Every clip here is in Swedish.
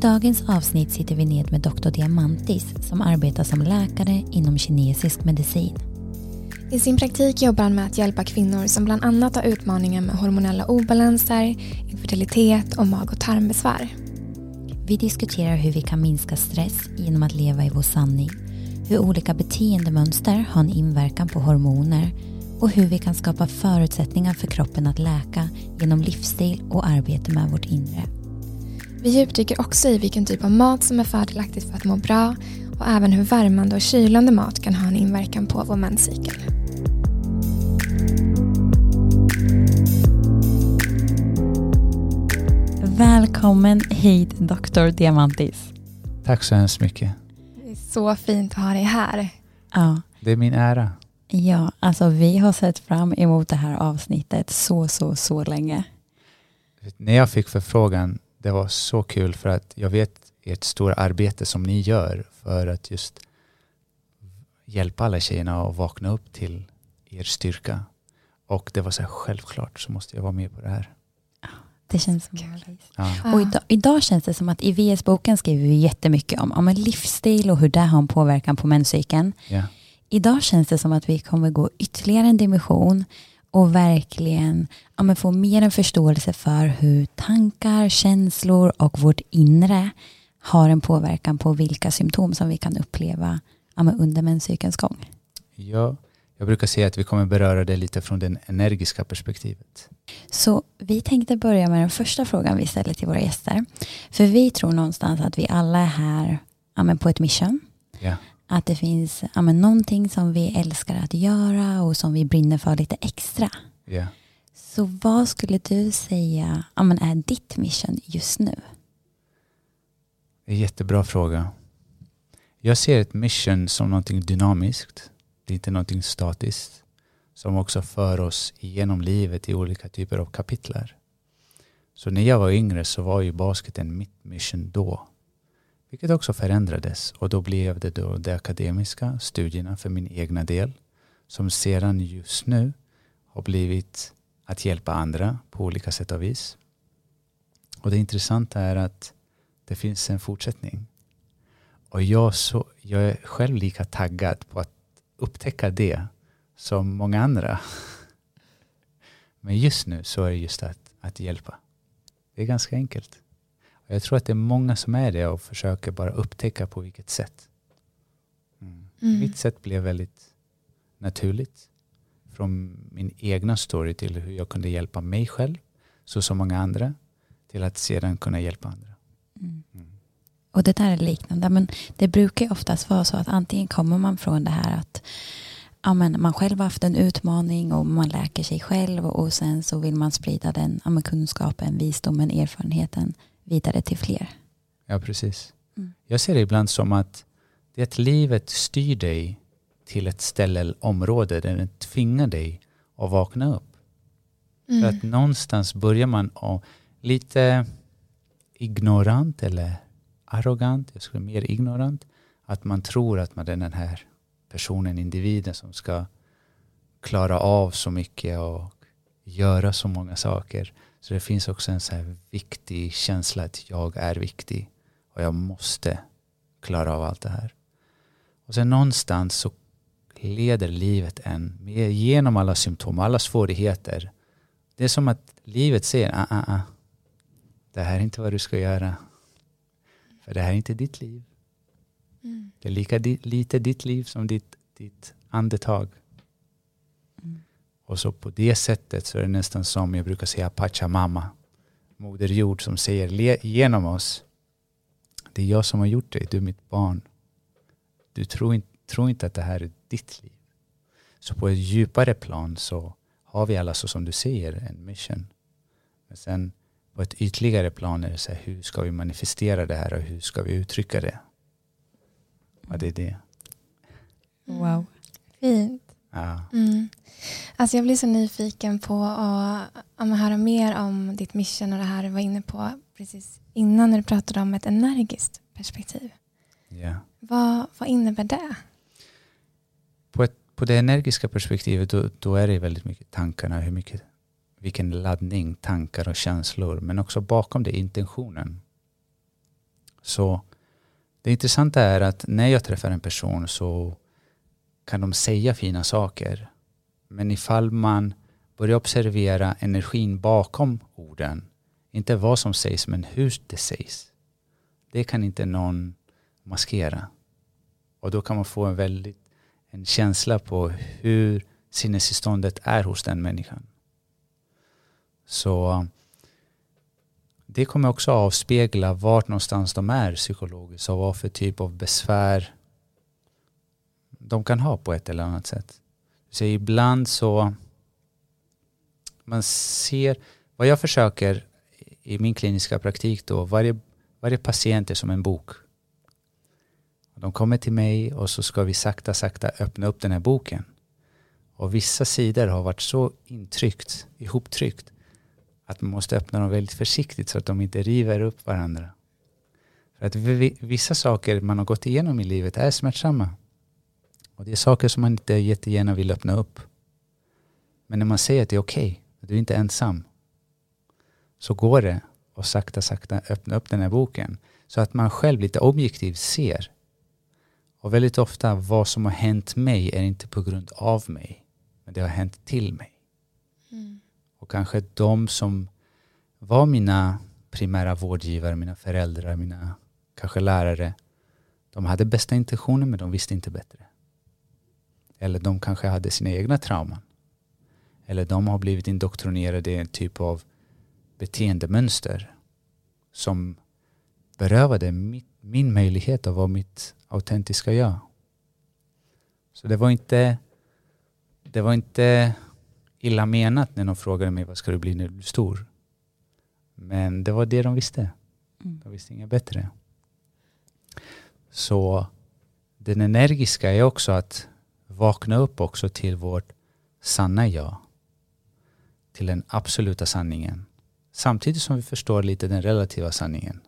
dagens avsnitt sitter vi ned med Dr. Diamantis som arbetar som läkare inom kinesisk medicin. I sin praktik jobbar han med att hjälpa kvinnor som bland annat har utmaningar med hormonella obalanser, infertilitet och mag och tarmbesvär. Vi diskuterar hur vi kan minska stress genom att leva i vår sanning, hur olika beteendemönster har en inverkan på hormoner och hur vi kan skapa förutsättningar för kroppen att läka genom livsstil och arbete med vårt inre. Vi djupdyker också i vilken typ av mat som är fördelaktigt för att må bra och även hur värmande och kylande mat kan ha en inverkan på vår menscykel. Välkommen hit Dr. Diamantis. Tack så hemskt mycket. Det är så fint att ha dig här. Ja. Det är min ära. Ja, alltså vi har sett fram emot det här avsnittet så, så, så länge. När jag fick förfrågan, det var så kul för att jag vet ert stora arbete som ni gör för att just hjälpa alla tjejerna att vakna upp till er styrka. Och det var så här, självklart så måste jag vara med på det här. Det känns som Ja. Och idag, idag känns det som att i VS-boken skriver vi jättemycket om, om en livsstil och hur det har en påverkan på menscykeln. Ja. Idag känns det som att vi kommer gå ytterligare en dimension och verkligen ja, men få mer en förståelse för hur tankar, känslor och vårt inre har en påverkan på vilka symptom som vi kan uppleva ja, men under menscykelns gång. Ja, jag brukar säga att vi kommer beröra det lite från det energiska perspektivet. Så vi tänkte börja med den första frågan vi ställer till våra gäster. För vi tror någonstans att vi alla är här ja, men på ett mission. Ja. Att det finns ja, men någonting som vi älskar att göra och som vi brinner för lite extra. Ja. Så vad skulle du säga ja, men är ditt mission just nu? Det är en jättebra fråga. Jag ser ett mission som någonting dynamiskt. Det är inte någonting statiskt. Som också för oss igenom livet i olika typer av kapitlar. Så när jag var yngre så var ju basketen mitt mission då. Vilket också förändrades och då blev det då de akademiska studierna för min egna del. Som sedan just nu har blivit att hjälpa andra på olika sätt och vis. Och det intressanta är att det finns en fortsättning. Och jag, så, jag är själv lika taggad på att upptäcka det som många andra. Men just nu så är det just att, att hjälpa. Det är ganska enkelt. Jag tror att det är många som är det och försöker bara upptäcka på vilket sätt. Mm. Mm. Mitt sätt blev väldigt naturligt. Från min egna story till hur jag kunde hjälpa mig själv, så som många andra, till att sedan kunna hjälpa andra. Mm. Mm. Och det där är liknande. Men det brukar ju oftast vara så att antingen kommer man från det här att ja, men man själv har haft en utmaning och man läker sig själv och sen så vill man sprida den ja, kunskapen, visdomen, erfarenheten vidare till fler. Ja, precis. Mm. Jag ser det ibland som att det livet styr dig till ett ställe eller område där den tvingar dig att vakna upp. För Mm. att någonstans börjar man att lite ignorant eller arrogant, jag skulle mer ignorant, att man tror att man är den här personen, individen som ska klara av så mycket och göra så många saker. Så det finns också en så här viktig känsla att jag är viktig och jag måste klara av allt det här. Och sen någonstans så leder livet en genom alla symptom, alla svårigheter. Det är som att livet säger, ah, ah, ah. det här är inte vad du ska göra. För det här är inte ditt liv. Mm. Det är lika di- lite ditt liv som ditt, ditt andetag. Och så på det sättet så är det nästan som jag brukar säga Pachamama, Moder Jord som säger genom oss, det är jag som har gjort dig, du är mitt barn. Du tror, inte, tror inte att det här är ditt liv. Så på ett djupare plan så har vi alla, så som du säger, en mission. Men sen på ett ytligare plan är det så här, hur ska vi manifestera det här och hur ska vi uttrycka det? Ja, det är det. Wow. Fint. Ja. Mm. Alltså jag blir så nyfiken på att höra mer om ditt mission och det här du var inne på precis innan när du pratade om ett energiskt perspektiv. Ja. Vad, vad innebär det? På, ett, på det energiska perspektivet då, då är det väldigt mycket tankarna, hur mycket, vilken laddning, tankar och känslor. Men också bakom det intentionen. Så det intressanta är att när jag träffar en person så kan de säga fina saker. Men ifall man börjar observera energin bakom orden, inte vad som sägs men hur det sägs. Det kan inte någon maskera. Och då kan man få en väldigt en känsla på hur sinnestillståndet är hos den människan. Så det kommer också avspegla vart någonstans de är psykologiskt och vad för typ av besvär de kan ha på ett eller annat sätt. Så ibland så man ser, vad jag försöker i min kliniska praktik då, varje, varje patient är som en bok. De kommer till mig och så ska vi sakta, sakta öppna upp den här boken. Och vissa sidor har varit så intryckt, ihoptryckt, att man måste öppna dem väldigt försiktigt så att de inte river upp varandra. För att vissa saker man har gått igenom i livet är smärtsamma. Och det är saker som man inte jättegärna vill öppna upp. Men när man säger att det är okej, okay, att du är inte ensam, så går det att sakta, sakta öppna upp den här boken. Så att man själv lite objektivt ser. Och väldigt ofta, vad som har hänt mig är inte på grund av mig, men det har hänt till mig. Mm. Och kanske de som var mina primära vårdgivare, mina föräldrar, mina kanske lärare, de hade bästa intentioner men de visste inte bättre. Eller de kanske hade sina egna trauman. Eller de har blivit indoktrinerade i en typ av beteendemönster som berövade mitt, min möjlighet att vara mitt autentiska jag. Så det var inte det var inte illa menat när de frågade mig vad ska du bli när du blir stor. Men det var det de visste. Mm. De visste inget bättre. Så den energiska är också att vakna upp också till vårt sanna jag. Till den absoluta sanningen. Samtidigt som vi förstår lite den relativa sanningen.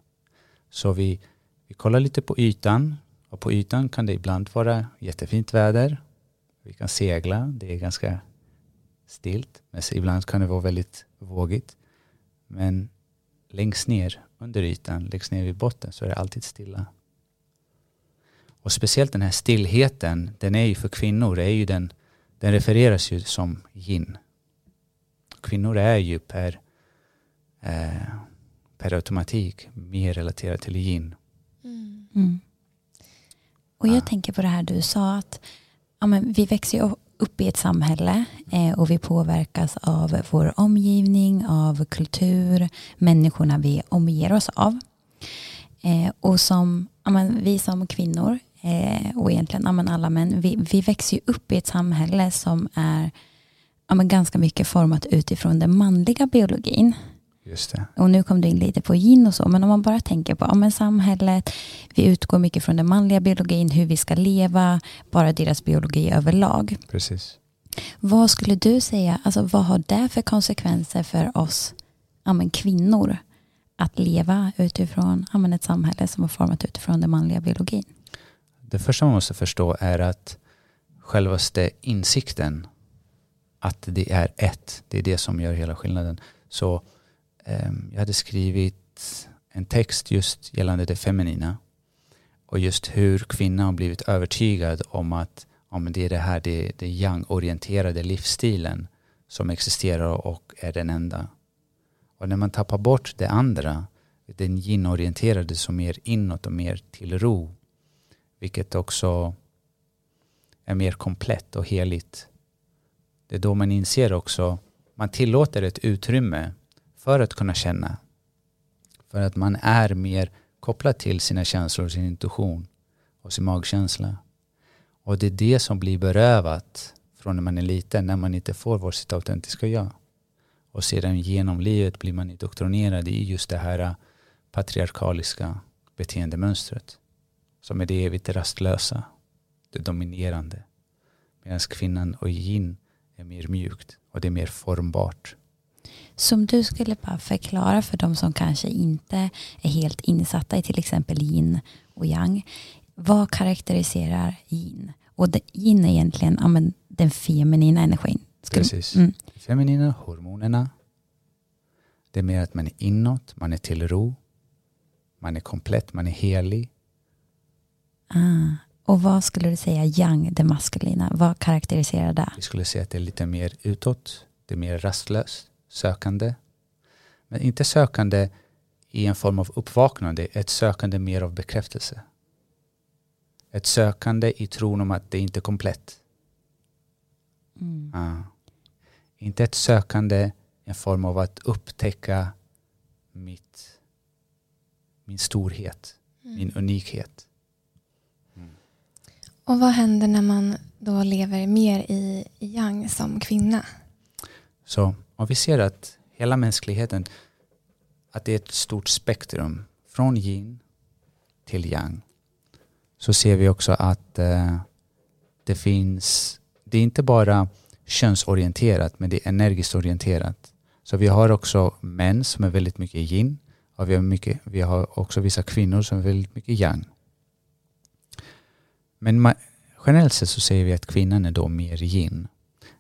Så vi, vi kollar lite på ytan. Och på ytan kan det ibland vara jättefint väder. Vi kan segla. Det är ganska stilt. Men ibland kan det vara väldigt vågigt. Men längst ner under ytan, längst ner vid botten så är det alltid stilla. Och speciellt den här stillheten, den är ju för kvinnor, är ju den, den refereras ju som yin. Kvinnor är ju per, eh, per automatik mer relaterade till yin. Mm. Mm. Och jag ja. tänker på det här du sa att ja, men vi växer ju upp i ett samhälle eh, och vi påverkas av vår omgivning, av kultur, människorna vi omger oss av. Eh, och som, ja, men, vi som kvinnor eh, och egentligen ja, men alla män, vi, vi växer ju upp i ett samhälle som är ja, men ganska mycket format utifrån den manliga biologin. Just det. Och nu kom du in lite på yin och så, men om man bara tänker på ja, men samhället, vi utgår mycket från den manliga biologin, hur vi ska leva, bara deras biologi överlag. Precis. Vad skulle du säga, alltså vad har det för konsekvenser för oss ja, men kvinnor att leva utifrån ja, men ett samhälle som är format utifrån den manliga biologin? Det första man måste förstå är att självaste insikten att det är ett, det är det som gör hela skillnaden. Så eh, jag hade skrivit en text just gällande det feminina och just hur kvinnan har blivit övertygad om att ja, men det är det här, det, det yang-orienterade livsstilen som existerar och är den enda. Och när man tappar bort det andra, den yin-orienterade som mer inåt och mer till ro, vilket också är mer komplett och heligt. Det är då man inser också, man tillåter ett utrymme för att kunna känna. För att man är mer kopplad till sina känslor, sin intuition och sin magkänsla. Och det är det som blir berövat från när man är liten, när man inte får vara sitt autentiska jag. Och sedan genom livet blir man indoktrinerad i just det här patriarkaliska beteendemönstret. Som är det evigt rastlösa, det dominerande. Medan kvinnan och yin är mer mjukt och det är mer formbart. Som du skulle bara förklara för de som kanske inte är helt insatta i till exempel yin och yang. Vad karaktäriserar yin? Och yin är egentligen ja, men, den feminina energin. Skulle, Precis. Mm. Feminina hormonerna. Det är mer att man är inåt, man är till ro. man är komplett, man är helig. Ah. Och vad skulle du säga yang, det maskulina, vad karaktäriserar det? Vi skulle säga att det är lite mer utåt, det är mer rastlöst, sökande. Men inte sökande i en form av uppvaknande, ett sökande mer av bekräftelse. Ett sökande i tron om att det inte är komplett. Mm. Ah. Inte ett sökande i en form av att upptäcka mitt, min storhet, min unikhet. Och vad händer när man då lever mer i yang som kvinna? Så om vi ser att hela mänskligheten, att det är ett stort spektrum från yin till yang, så ser vi också att eh, det finns, det är inte bara könsorienterat, men det är energiskt orienterat. Så vi har också män som är väldigt mycket yin och vi har, mycket, vi har också vissa kvinnor som är väldigt mycket yang. Men man, generellt sett så säger vi att kvinnan är då mer yin.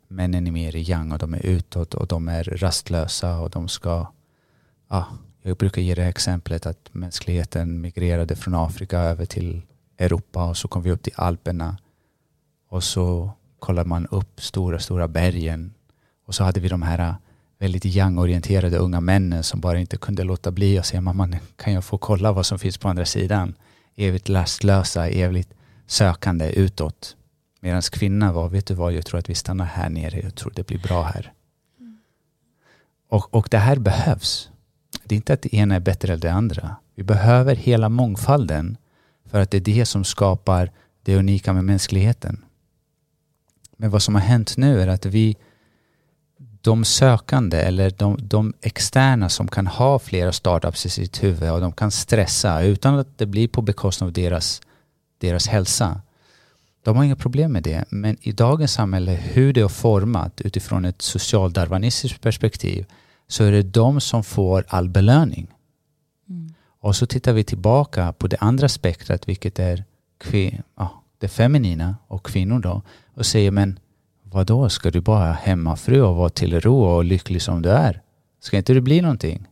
Männen är mer yang och de är utåt och de är rastlösa och de ska... Ja, jag brukar ge det här exemplet att mänskligheten migrerade från Afrika över till Europa och så kom vi upp till Alperna och så kollar man upp stora, stora bergen och så hade vi de här äh, väldigt yang-orienterade unga männen som bara inte kunde låta bli att säga mamma kan jag få kolla vad som finns på andra sidan? Evigt lastlösa, evigt sökande utåt. Medan kvinnan var, vet du vad, jag tror att vi stannar här nere, jag tror det blir bra här. Och, och det här behövs. Det är inte att det ena är bättre än det andra. Vi behöver hela mångfalden för att det är det som skapar det unika med mänskligheten. Men vad som har hänt nu är att vi, de sökande eller de, de externa som kan ha flera startups i sitt huvud och de kan stressa utan att det blir på bekostnad av deras, deras hälsa. De har inga problem med det, men i dagens samhälle, hur det är format utifrån ett socialdarwinistiskt perspektiv, så är det de som får all belöning. Mm. Och så tittar vi tillbaka på det andra spektrat, vilket är ja, det feminina och kvinnor då, och säger men vad då ska du bara hemmafru och vara till ro och lycklig som du är? Ska inte du bli någonting?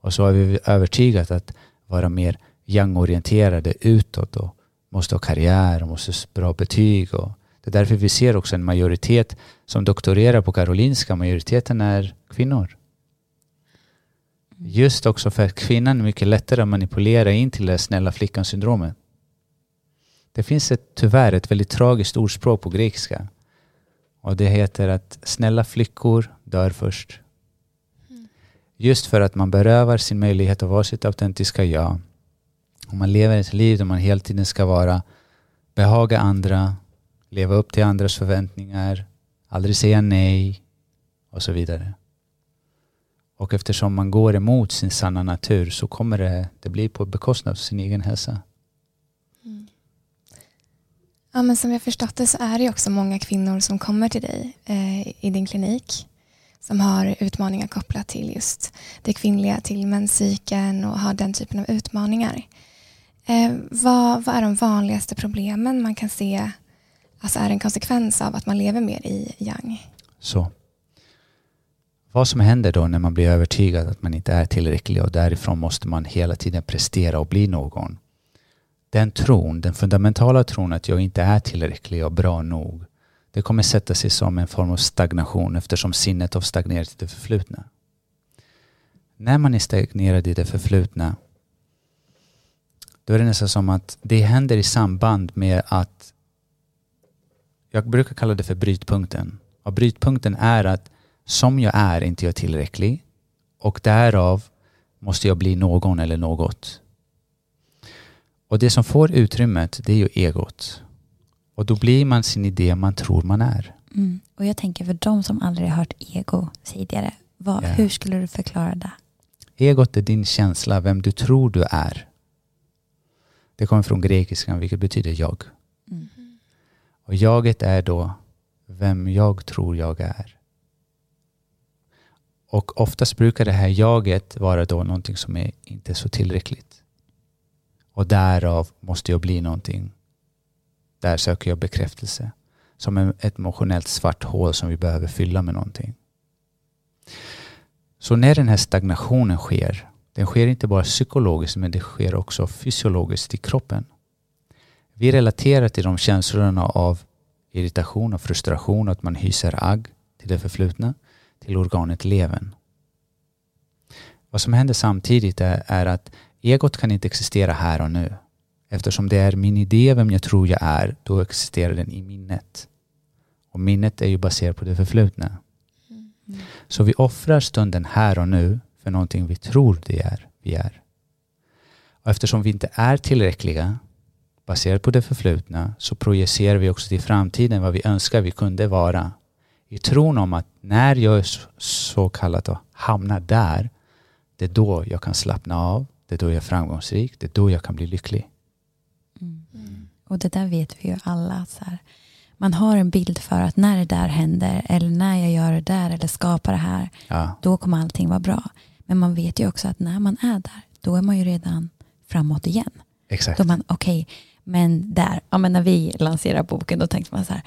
Och så har vi övertygat att vara mer yang-orienterade utåt och måste ha karriär och måste ha bra betyg. Och det är därför vi ser också en majoritet som doktorerar på Karolinska. Majoriteten är kvinnor. Just också för att kvinnan är mycket lättare att manipulera in till det snälla flickan-syndromet. Det finns ett, tyvärr ett väldigt tragiskt ordspråk på grekiska. Och det heter att snälla flickor dör först. Just för att man berövar sin möjlighet att vara sitt autentiska jag. Om man lever ett liv där man hela tiden ska vara behaga andra, leva upp till andras förväntningar, aldrig säga nej och så vidare. Och eftersom man går emot sin sanna natur så kommer det, det bli på bekostnad av sin egen hälsa. Mm. Ja, men som jag förstått det så är det ju också många kvinnor som kommer till dig eh, i din klinik som har utmaningar kopplat till just det kvinnliga, till menscykeln och har den typen av utmaningar. Eh, vad, vad är de vanligaste problemen man kan se alltså är en konsekvens av att man lever mer i yang? Så vad som händer då när man blir övertygad att man inte är tillräcklig och därifrån måste man hela tiden prestera och bli någon. Den tron, den fundamentala tron att jag inte är tillräcklig och bra nog, det kommer sätta sig som en form av stagnation eftersom sinnet har stagnerat i det förflutna. När man är stagnerad i det förflutna, då är det nästan som att det händer i samband med att, jag brukar kalla det för brytpunkten. Och brytpunkten är att som jag är inte jag tillräcklig och därav måste jag bli någon eller något. Och det som får utrymmet det är ju egot. Och då blir man sin idé man tror man är. Mm. Och jag tänker för de som aldrig har hört ego tidigare, vad, Ja. hur skulle du förklara det? Egot är din känsla, vem du tror du är. Det kommer från grekiskan vilket betyder jag. Mm. Och jaget är då vem jag tror jag är. Och oftast brukar det här jaget vara då någonting som är inte så tillräckligt. Och därav måste jag bli någonting. Där söker jag bekräftelse. Som ett emotionellt svart hål som vi behöver fylla med någonting. Så när den här stagnationen sker Den sker inte bara psykologiskt men det sker också fysiologiskt i kroppen. Vi relaterar till de känslorna av irritation och frustration att man hyser agg till det förflutna till organet levern. Vad som händer samtidigt är, är att egot kan inte existera här och nu. Eftersom det är min idé vem jag tror jag är, då existerar den i minnet. Och minnet är ju baserat på det förflutna. Mm. Så vi offrar stunden här och nu för någonting vi tror det är, vi är. Och eftersom vi inte är tillräckliga baserat på det förflutna så projicerar vi också till framtiden vad vi önskar vi kunde vara. I tron om att när jag så kallat hamnar där, det är då jag kan slappna av, det är då jag är framgångsrik, det är då jag kan bli lycklig. Mm. Mm. Och det där vet vi ju alla. Så här. Man har en bild för att när det där händer eller när jag gör det där eller skapar det här, ja. då kommer allting vara bra. Men man vet ju också att när man är där, då är man ju redan framåt igen. Exakt. Då man, okej, okay, men där, ja, men när vi lanserade boken, då tänkte man så här,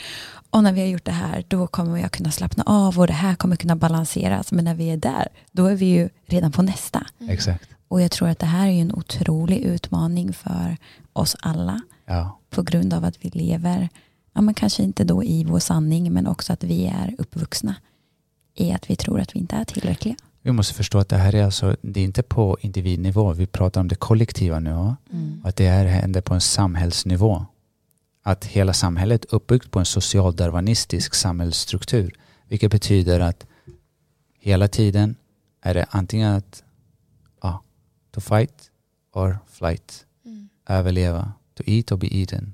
och när vi har gjort det här, då kommer jag kunna slappna av och det här kommer kunna balanseras. Men när vi är där, då är vi ju redan på nästa. Mm. Exakt. Och jag tror att det här är en otrolig utmaning för oss alla. Ja. På grund av att vi lever, ja, men kanske inte då i vår sanning, men också att vi är uppvuxna i att vi tror att vi inte är tillräckliga. Vi måste förstå att det här är alltså, det är inte på individnivå, vi pratar om det kollektiva nu. Mm. Att det här händer på en samhällsnivå. Att hela samhället är uppbyggt på en socialdarwinistisk samhällsstruktur. Vilket betyder att hela tiden är det antingen att ja, to fight or flight. Mm. Överleva, to eat or be eaten. Mm.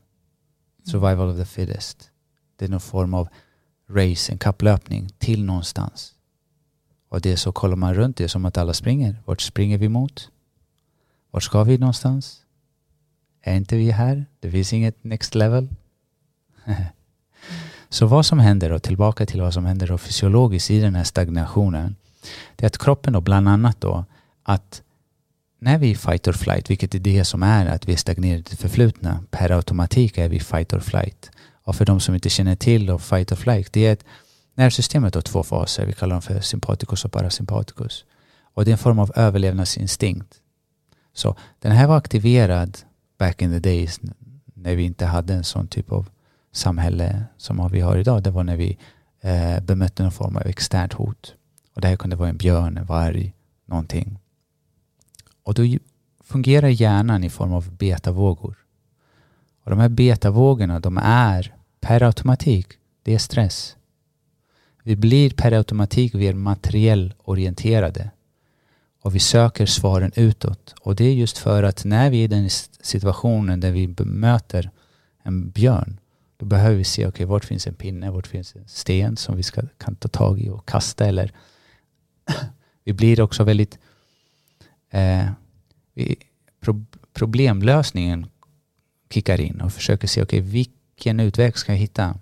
Survival of the fittest. Det är någon form av race, en kapplöpning till någonstans. Och det så kollar man runt, det är som att alla springer. Vart springer vi mot? Vart ska vi någonstans? Är inte vi här? Det finns inget next level. så vad som händer och tillbaka till vad som händer då fysiologiskt i den här stagnationen. Det är att kroppen då bland annat då att när vi är fight or flight, vilket är det som är att vi är stagnerade i det förflutna, per automatik är vi fight or flight. Och för de som inte känner till då, fight or flight, det är ett Nervsystemet har två faser, vi kallar dem för sympaticus och parasympaticus. Och det är en form av överlevnadsinstinkt. Så den här var aktiverad back in the days när vi inte hade en sån typ av samhälle som vi har idag. Det var när vi eh, bemötte någon form av externt hot. Och det här kunde vara en björn, en varg, någonting. Och då fungerar hjärnan i form av betavågor. Och de här betavågorna, de är per automatik, det är stress. Vi blir per automatik mer materiell orienterade och vi söker svaren utåt. Och det är just för att när vi är i den situationen där vi möter en björn, då behöver vi se, okej, okay, vart finns en pinne, vart finns en sten som vi ska, kan ta tag i och kasta eller vi blir också väldigt eh, vi, pro, problemlösningen kickar in och försöker se, okej, okay, vilken utväg ska jag hitta?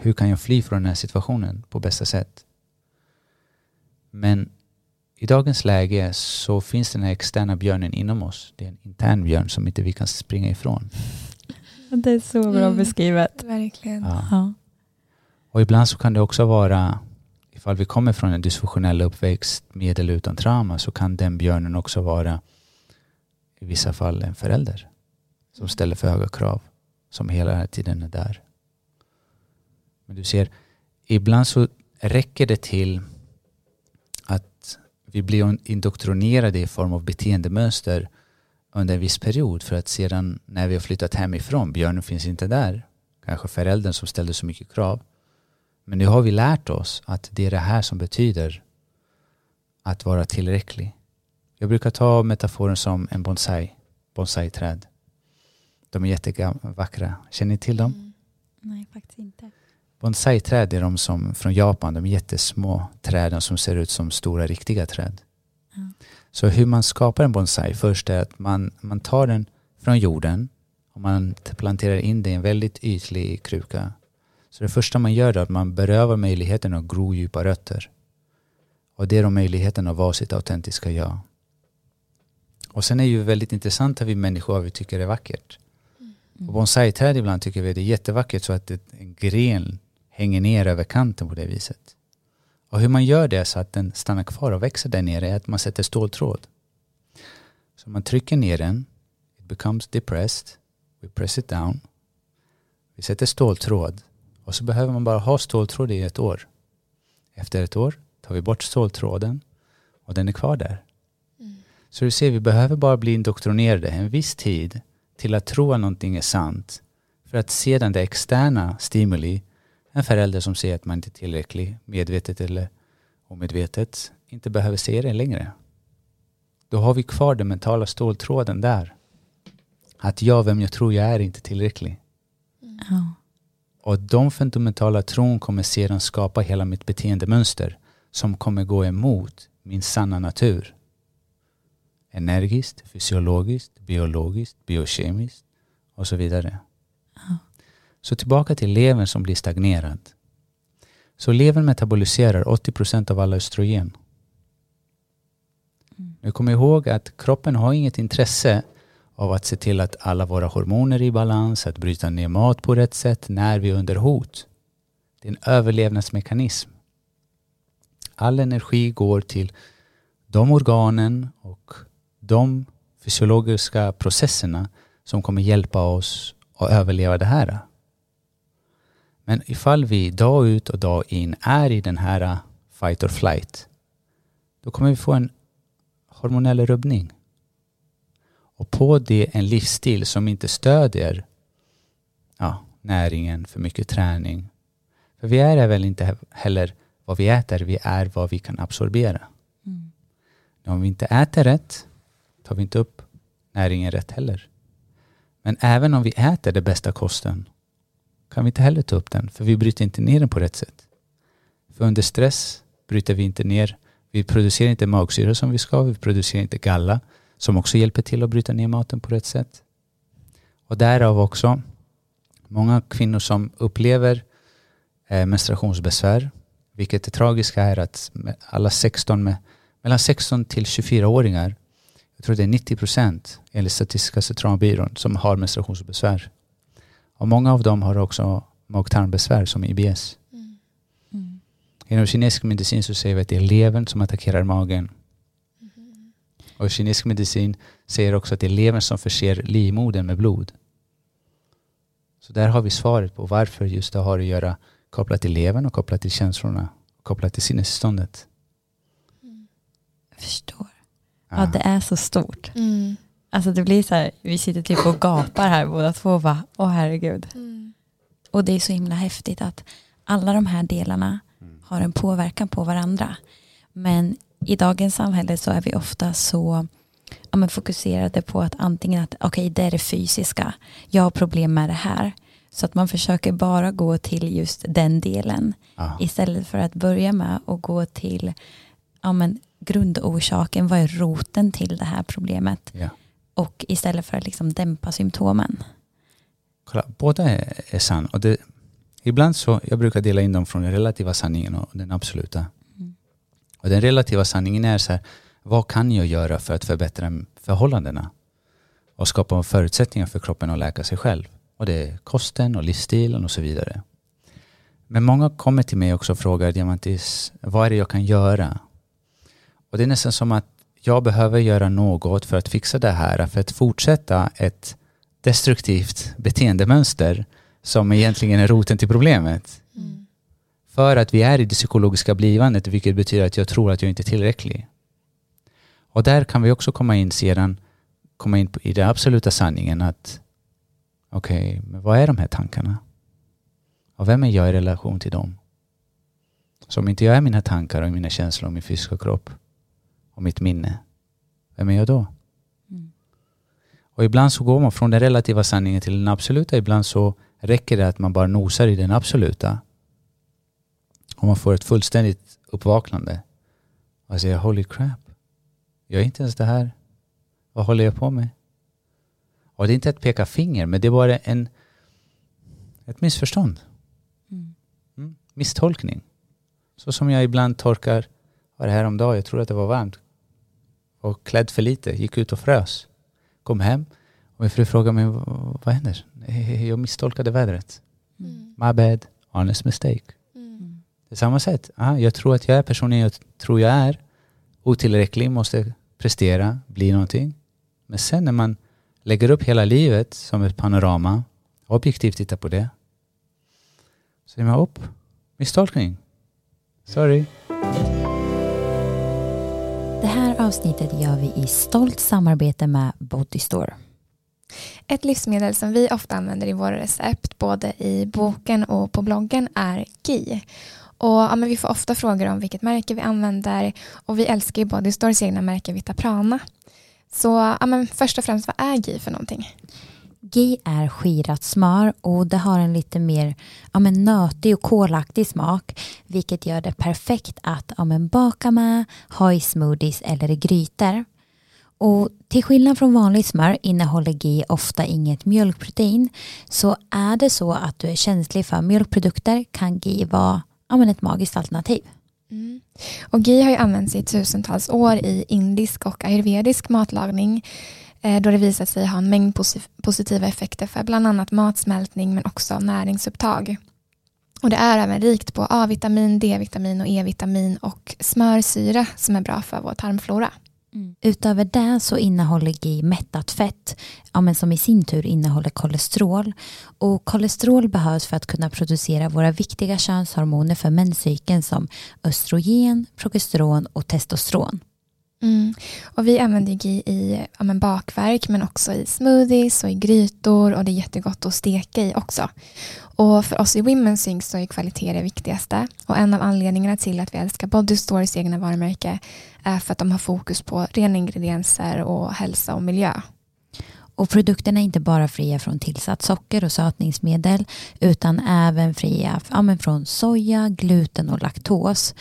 Hur kan jag fly från den här situationen på bästa sätt? Men i dagens läge så finns den här externa björnen inom oss. Det är en intern björn som inte vi kan springa ifrån. Det är så bra mm, beskrivet. Verkligen. Ja. Ja. Och ibland så kan det också vara, ifall vi kommer från en dysfunktionell uppväxt med eller utan trauma, så kan den björnen också vara i vissa fall en förälder som ställer för höga krav, som hela tiden är där. Men du ser, ibland så räcker det till att vi blir indoktrinerade i form av beteendemönster under en viss period för att sedan när vi har flyttat hemifrån, björnen finns inte där, kanske föräldern som ställde så mycket krav. Men nu har vi lärt oss att det är det här som betyder att vara tillräcklig. Jag brukar ta metaforen som en bonsai, bonsai-träd. De är jättevackra. Känner ni till dem? Mm. Nej, faktiskt inte. Bonsai-träd är de som från Japan, de jättesmå träden som ser ut som stora riktiga träd. Mm. Så hur man skapar en bonsai först är att man, man tar den från jorden och man planterar in det i en väldigt ytlig kruka. Så det första man gör är att man berövar möjligheten att gro djupa rötter. Och det är då möjligheten att vara sitt autentiska jag. Och sen är det ju väldigt intressant att vi människor vi tycker det är vackert. Mm. Och bonsai-träd ibland tycker vi det är jättevackert så att en gren hänger ner över kanten på det viset. Och hur man gör det så att den stannar kvar och växer där nere är att man sätter ståltråd. Så man trycker ner den, it becomes depressed, we press it down, vi sätter ståltråd och så behöver man bara ha ståltråd i ett år. Efter ett år tar vi bort ståltråden och den är kvar där. Mm. Så du ser, vi behöver bara bli indoktrinerade en viss tid till att tro att någonting är sant för att sedan det externa stimuli, en förälder som säger att man inte är tillräcklig, medvetet eller omedvetet, inte behöver se det längre. Då har vi kvar den mentala ståltråden där. Att jag, vem jag tror jag är, inte tillräcklig. Mm. Och de fundamentala tron kommer sedan skapa hela mitt beteendemönster som kommer gå emot min sanna natur. Energiskt, fysiologiskt, biologiskt, biokemiskt och så vidare. Så tillbaka till levern som blir stagnerad. Så levern metaboliserar 80% av alla östrogen. Mm. Nu kommer ihåg att kroppen har inget intresse av att se till att alla våra hormoner är i balans, att bryta ner mat på rätt sätt när vi är under hot. Det är en överlevnadsmekanism. All energi går till de organen och de fysiologiska processerna som kommer hjälpa oss att överleva det här. Men ifall vi dag ut och dag in är i den här fight or flight, då kommer vi få en hormonell rubbning. Och på det en livsstil som inte stödjer ja, näringen, för mycket träning. För vi är väl inte heller vad vi äter, vi är vad vi kan absorbera. Mm. Om vi inte äter rätt tar vi inte upp näringen rätt heller. Men även om vi äter den bästa kosten kan vi inte heller ta upp den, för vi bryter inte ner den på rätt sätt. För under stress bryter vi inte ner, vi producerar inte magsyra som vi ska, vi producerar inte galla som också hjälper till att bryta ner maten på rätt sätt. Och därav också många kvinnor som upplever eh, menstruationsbesvär, vilket är tragiska är att alla 16 med, mellan 16 till 24-åringar, jag tror det är 90 procent enligt Statistiska centralbyrån som har menstruationsbesvär. Och många av dem har också mag-tarmbesvär som IBS. Mm. Mm. Inom kinesisk medicin så säger vi att det är levern som attackerar magen. Mm. Och kinesisk medicin säger också att det är levern som förser livmodern med blod. Så där har vi svaret på varför just det har att göra kopplat till levern och kopplat till känslorna. Kopplat till sinnesståndet. Jag förstår. Ja, det är så stort. Mm. Alltså det blir så här, vi sitter typ och gapar här båda två och bara, åh herregud. Mm. Och det är så himla häftigt att alla de här delarna har en påverkan på varandra. Men i dagens samhälle så är vi ofta så ja, men fokuserade på att antingen att okej okay, det är det fysiska, jag har problem med det här. Så att man försöker bara gå till just den delen ah. istället för att börja med att gå till ja, men, grundorsaken, vad är roten till det här problemet? Yeah. Och istället för att liksom dämpa symptomen. Kolla, båda är, sann. Och det, ibland så, jag brukar dela in dem från den relativa sanningen och den absoluta. Mm. Och den relativa sanningen är så här, vad kan jag göra för att förbättra förhållandena? Och skapa förutsättningar för kroppen att läka sig själv. Och det är kosten och livsstilen och så vidare. Men många kommer till mig också och frågar Diamantis, vad är det jag kan göra? Och det är nästan som att jag behöver göra något för att fixa det här, för att fortsätta ett destruktivt beteendemönster som egentligen är roten till problemet. Mm. För att vi är i det psykologiska blivandet, vilket betyder att jag tror att jag inte är tillräcklig. Och där kan vi också komma in sedan, komma in i den absoluta sanningen att okej, okay, men vad är de här tankarna? Och vem är jag i relation till dem? Så om inte jag är mina tankar och mina känslor och min fysiska kropp, och mitt minne, vem är jag då? Mm. Och ibland så går man från den relativa sanningen till den absoluta. Ibland så räcker det att man bara nosar i den absoluta. Och man får ett fullständigt uppvaknande. Och säger holy crap. Jag är inte ens det här. Vad håller jag på med? Och det är inte att peka finger, men det är bara en, ett missförstånd. Mm. Mm. Misstolkning. Så som jag ibland torkar, var det här om dagen, jag tror att det var varmt och klädd för lite, gick ut och frös. Kom hem och min fru frågade mig, vad händer? Jag misstolkade vädret. Mm. My bad, honest mistake. Mm. Det är samma sätt. Ah, jag tror att jag är personen jag tror jag är. Otillräcklig, måste prestera, bli någonting. Men sen när man lägger upp hela livet som ett panorama, objektivt tittar på det, så är man upp, misstolkning. Sorry. Avsnittet gör vi i stolt samarbete med Bodystore. Ett livsmedel som vi ofta använder i våra recept, både i boken och på bloggen, är GI. Och, ja, men vi får ofta frågor om vilket märke vi använder och vi älskar ju Bodystores egna märke Vitaprana. Så ja, men först och främst, vad är GI för någonting? Ghee är skirat smör och det har en lite mer ja, men nötig och kolaktig smak vilket gör det perfekt att ja, men baka med, ha i smoothies eller i grytor. Och till skillnad från vanligt smör innehåller GI ofta inget mjölkprotein så är det så att du är känslig för mjölkprodukter kan GI vara ja, men ett magiskt alternativ. Mm. Och GI har ju använts i tusentals år i indisk och ayurvedisk matlagning då det visat sig ha en mängd positiva effekter för bland annat matsmältning men också näringsupptag. Och det är även rikt på A-vitamin, D-vitamin och E-vitamin och smörsyra som är bra för vår tarmflora. Mm. Utöver det så innehåller GI mättat fett ja, men som i sin tur innehåller kolesterol. Och kolesterol behövs för att kunna producera våra viktiga könshormoner för menscykeln som östrogen, progesteron och testosteron. Mm. Och vi använder GI i ja, men bakverk men också i smoothies och i grytor och det är jättegott att steka i också. Och för oss i Women's Sync så är kvalitet det viktigaste och en av anledningarna till att vi älskar Body Stores egna varumärke är för att de har fokus på rena ingredienser och hälsa och miljö. Och produkterna är inte bara fria från tillsatt socker och sötningsmedel utan även fria ja, från soja, gluten och laktos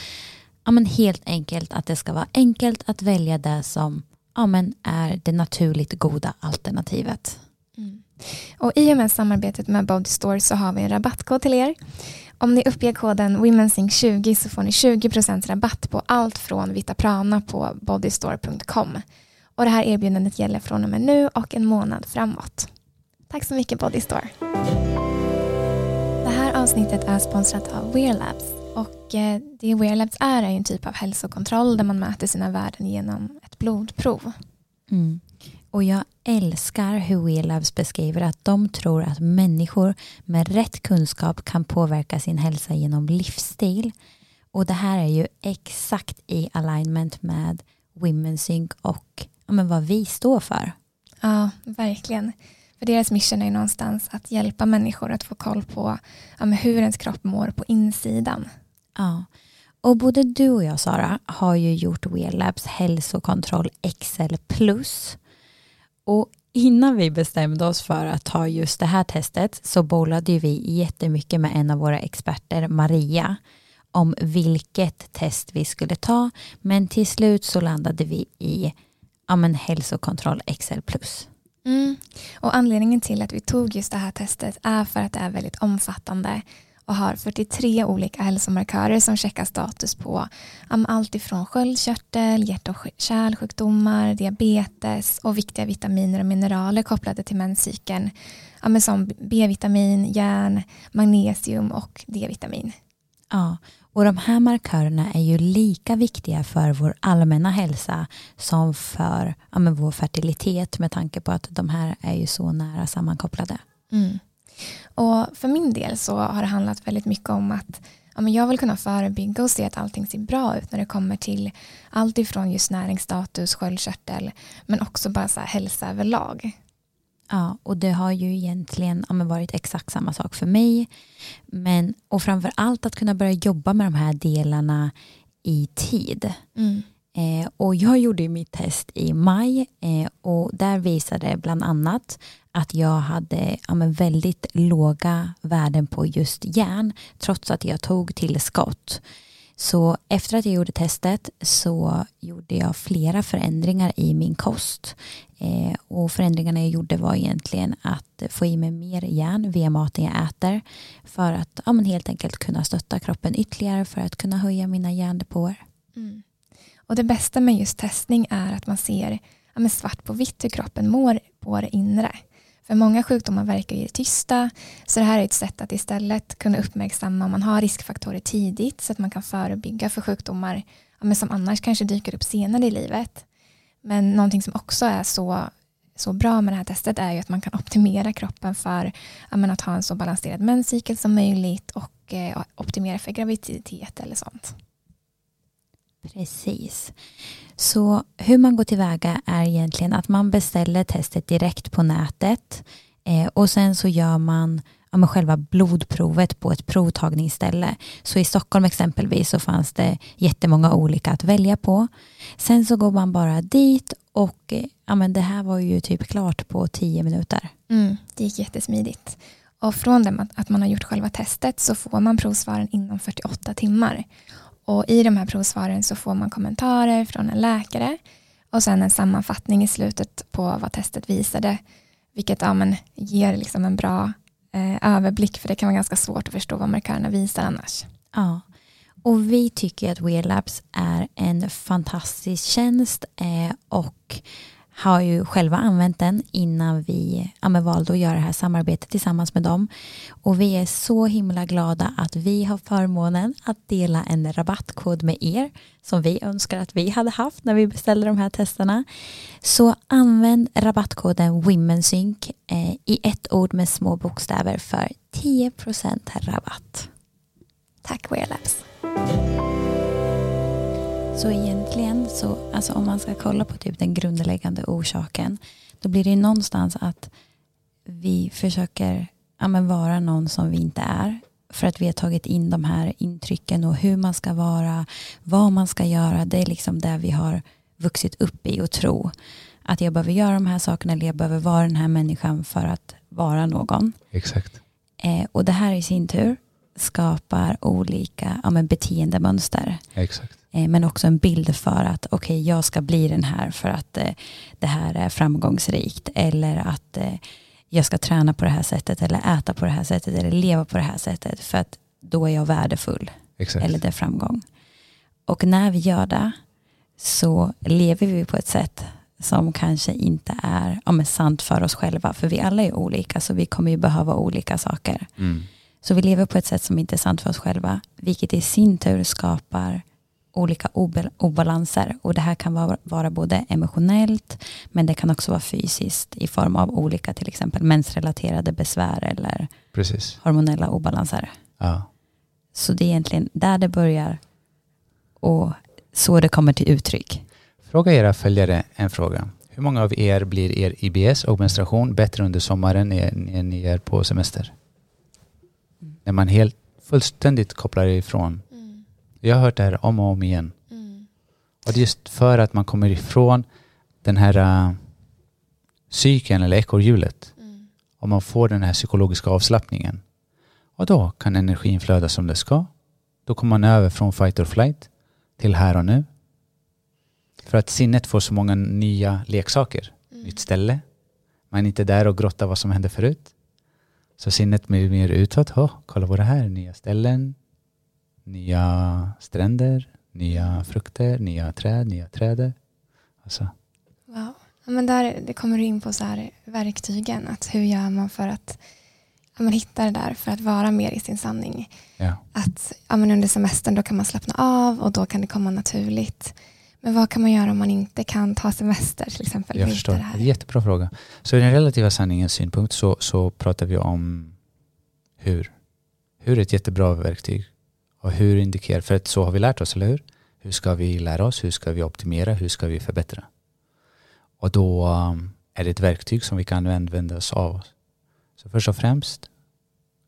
ja, men helt enkelt att det ska vara enkelt att välja det som ja, men är det naturligt goda alternativet. Mm. Och I och med samarbetet med Body Store så har vi en rabattkod till er. Om ni uppger koden WomenSync20 så får ni 20% rabatt på allt från Vitaprana på bodystore.com. Och det här erbjudandet gäller från och med nu och en månad framåt. Tack så mycket Bodystore. Det här avsnittet är sponsrat av Wear Labs och eh, det Wearlabs är är en typ av hälsokontroll där man mäter sina värden genom ett blodprov. Mm. Och jag älskar hur Wearlabs beskriver att de tror att människor med rätt kunskap kan påverka sin hälsa genom livsstil. Och det här är ju exakt i alignment med Women's Sync och ja, men vad vi står för. Ja, verkligen. För deras mission är någonstans att hjälpa människor att få koll på ja, hur ens kropp mår på insidan. Ja. Och både du och jag Sara har ju gjort WeLabs hälsokontroll XL plus. Och innan vi bestämde oss för att ta just det här testet så bollade vi jättemycket med en av våra experter, Maria, om vilket test vi skulle ta. Men till slut så landade vi i ja, men hälsokontroll XL plus. Mm. Och anledningen till att vi tog just det här testet är för att det är väldigt omfattande och har 43 olika hälsomarkörer som checkar status på allt ifrån sköldkörtel, hjärt och kärlsjukdomar, diabetes och viktiga vitaminer och mineraler kopplade till menscykeln som B-vitamin, järn, magnesium och D-vitamin. Ja, och de här markörerna är ju lika viktiga för vår allmänna hälsa som för ja, vår fertilitet med tanke på att de här är ju så nära sammankopplade. Mm. Och för min del så har det handlat väldigt mycket om att ja, men jag vill kunna förebygga och se att allting ser bra ut när det kommer till allt ifrån just näringsstatus, sköldkörtel men också bara så här hälsa överlag. Ja, och det har ju egentligen ja, varit exakt samma sak för mig. Men, och framför allt att kunna börja jobba med de här delarna i tid. Mm. Eh, och jag gjorde mitt test i maj eh, och där visade bland annat att jag hade ja, väldigt låga värden på just järn trots att jag tog tillskott. Så efter att jag gjorde testet så gjorde jag flera förändringar i min kost. Eh, och förändringarna jag gjorde var egentligen att få i mig mer järn via maten jag äter för att ja, men helt enkelt kunna stötta kroppen ytterligare för att kunna höja mina järndepåer. Mm. Och det bästa med just testning är att man ser ja, svart på vitt hur kroppen mår på det inre. För många sjukdomar verkar ju tysta, så det här är ett sätt att istället kunna uppmärksamma om man har riskfaktorer tidigt så att man kan förebygga för sjukdomar ja, som annars kanske dyker upp senare i livet. Men någonting som också är så så bra med det här testet är ju att man kan optimera kroppen för att ha en så balanserad menscykel som möjligt och eh, optimera för graviditet eller sånt. Precis. Så hur man går tillväga är egentligen att man beställer testet direkt på nätet eh, och sen så gör man ja, med själva blodprovet på ett provtagningsställe. Så i Stockholm exempelvis så fanns det jättemånga olika att välja på. Sen så går man bara dit och eh, ja, men det här var ju typ klart på tio minuter. Mm, det gick jättesmidigt. Och från det att man har gjort själva testet så får man provsvaren inom 48 timmar. Och i de här provsvaren så får man kommentarer från en läkare och sen en sammanfattning i slutet på vad testet visade. Vilket ja, men, ger liksom en bra eh, överblick för det kan vara ganska svårt att förstå vad markörerna visar annars. Ja, och vi tycker att WearLabs är en fantastisk tjänst eh, och har ju själva använt den innan vi ja, valde att göra det här samarbetet tillsammans med dem. Och vi är så himla glada att vi har förmånen att dela en rabattkod med er som vi önskar att vi hade haft när vi beställde de här testerna. Så använd rabattkoden WomenSync eh, i ett ord med små bokstäver för 10% rabatt. Tack WearLabs. Så egentligen, så, alltså om man ska kolla på typ den grundläggande orsaken, då blir det någonstans att vi försöker ja, vara någon som vi inte är. För att vi har tagit in de här intrycken och hur man ska vara, vad man ska göra. Det är liksom det vi har vuxit upp i och tro. Att jag behöver göra de här sakerna eller jag behöver vara den här människan för att vara någon. Exakt. Eh, och det här i sin tur skapar olika ja, men beteendemönster. Exakt. Eh, men också en bild för att okej, okay, jag ska bli den här för att eh, det här är framgångsrikt. Eller att eh, jag ska träna på det här sättet eller äta på det här sättet eller leva på det här sättet. För att då är jag värdefull. Exakt. Eller det är framgång. Och när vi gör det så lever vi på ett sätt som kanske inte är ja, sant för oss själva. För vi alla är olika så vi kommer ju behöva olika saker. Mm. Så vi lever på ett sätt som inte är sant för oss själva. Vilket i sin tur skapar olika obalanser. Och det här kan vara, vara både emotionellt men det kan också vara fysiskt i form av olika till exempel mensrelaterade besvär eller Precis. hormonella obalanser. Ja. Så det är egentligen där det börjar och så det kommer till uttryck. Fråga era följare en fråga. Hur många av er blir er IBS och menstruation bättre under sommaren när ni är på semester? Mm. När man helt fullständigt kopplar ifrån jag har hört det här om och om igen. Mm. Och det är just för att man kommer ifrån den här uh, cykeln eller ekorrhjulet. Mm. Och man får den här psykologiska avslappningen. Och då kan energin flöda som det ska. Då kommer man över från fight or flight till här och nu. För att sinnet får så många nya leksaker. Mm. Nytt ställe. Man är inte där och grottar vad som hände förut. Så sinnet blir mer utåt. Oh, kolla på det här, nya ställen, nya stränder, nya frukter, nya träd, nya träd. Alltså. Wow. Ja, men där, det kommer du in på så här verktygen. Att hur gör man för att ja, man hittar det där för att vara mer i sin sanning. Ja. Att ja, men under semestern då kan man slappna av och då kan det komma naturligt. Men vad kan man göra om man inte kan ta semester till exempel? Jag förstår. Det här? Jättebra fråga. Så i den relativa sanningens synpunkt så, så pratar vi om hur. Hur är ett jättebra verktyg. Och hur indikerar, för att så har vi lärt oss, eller hur? Hur ska vi lära oss? Hur ska vi optimera? Hur ska vi förbättra? Och då um, är det ett verktyg som vi kan använda oss av. Så först och främst,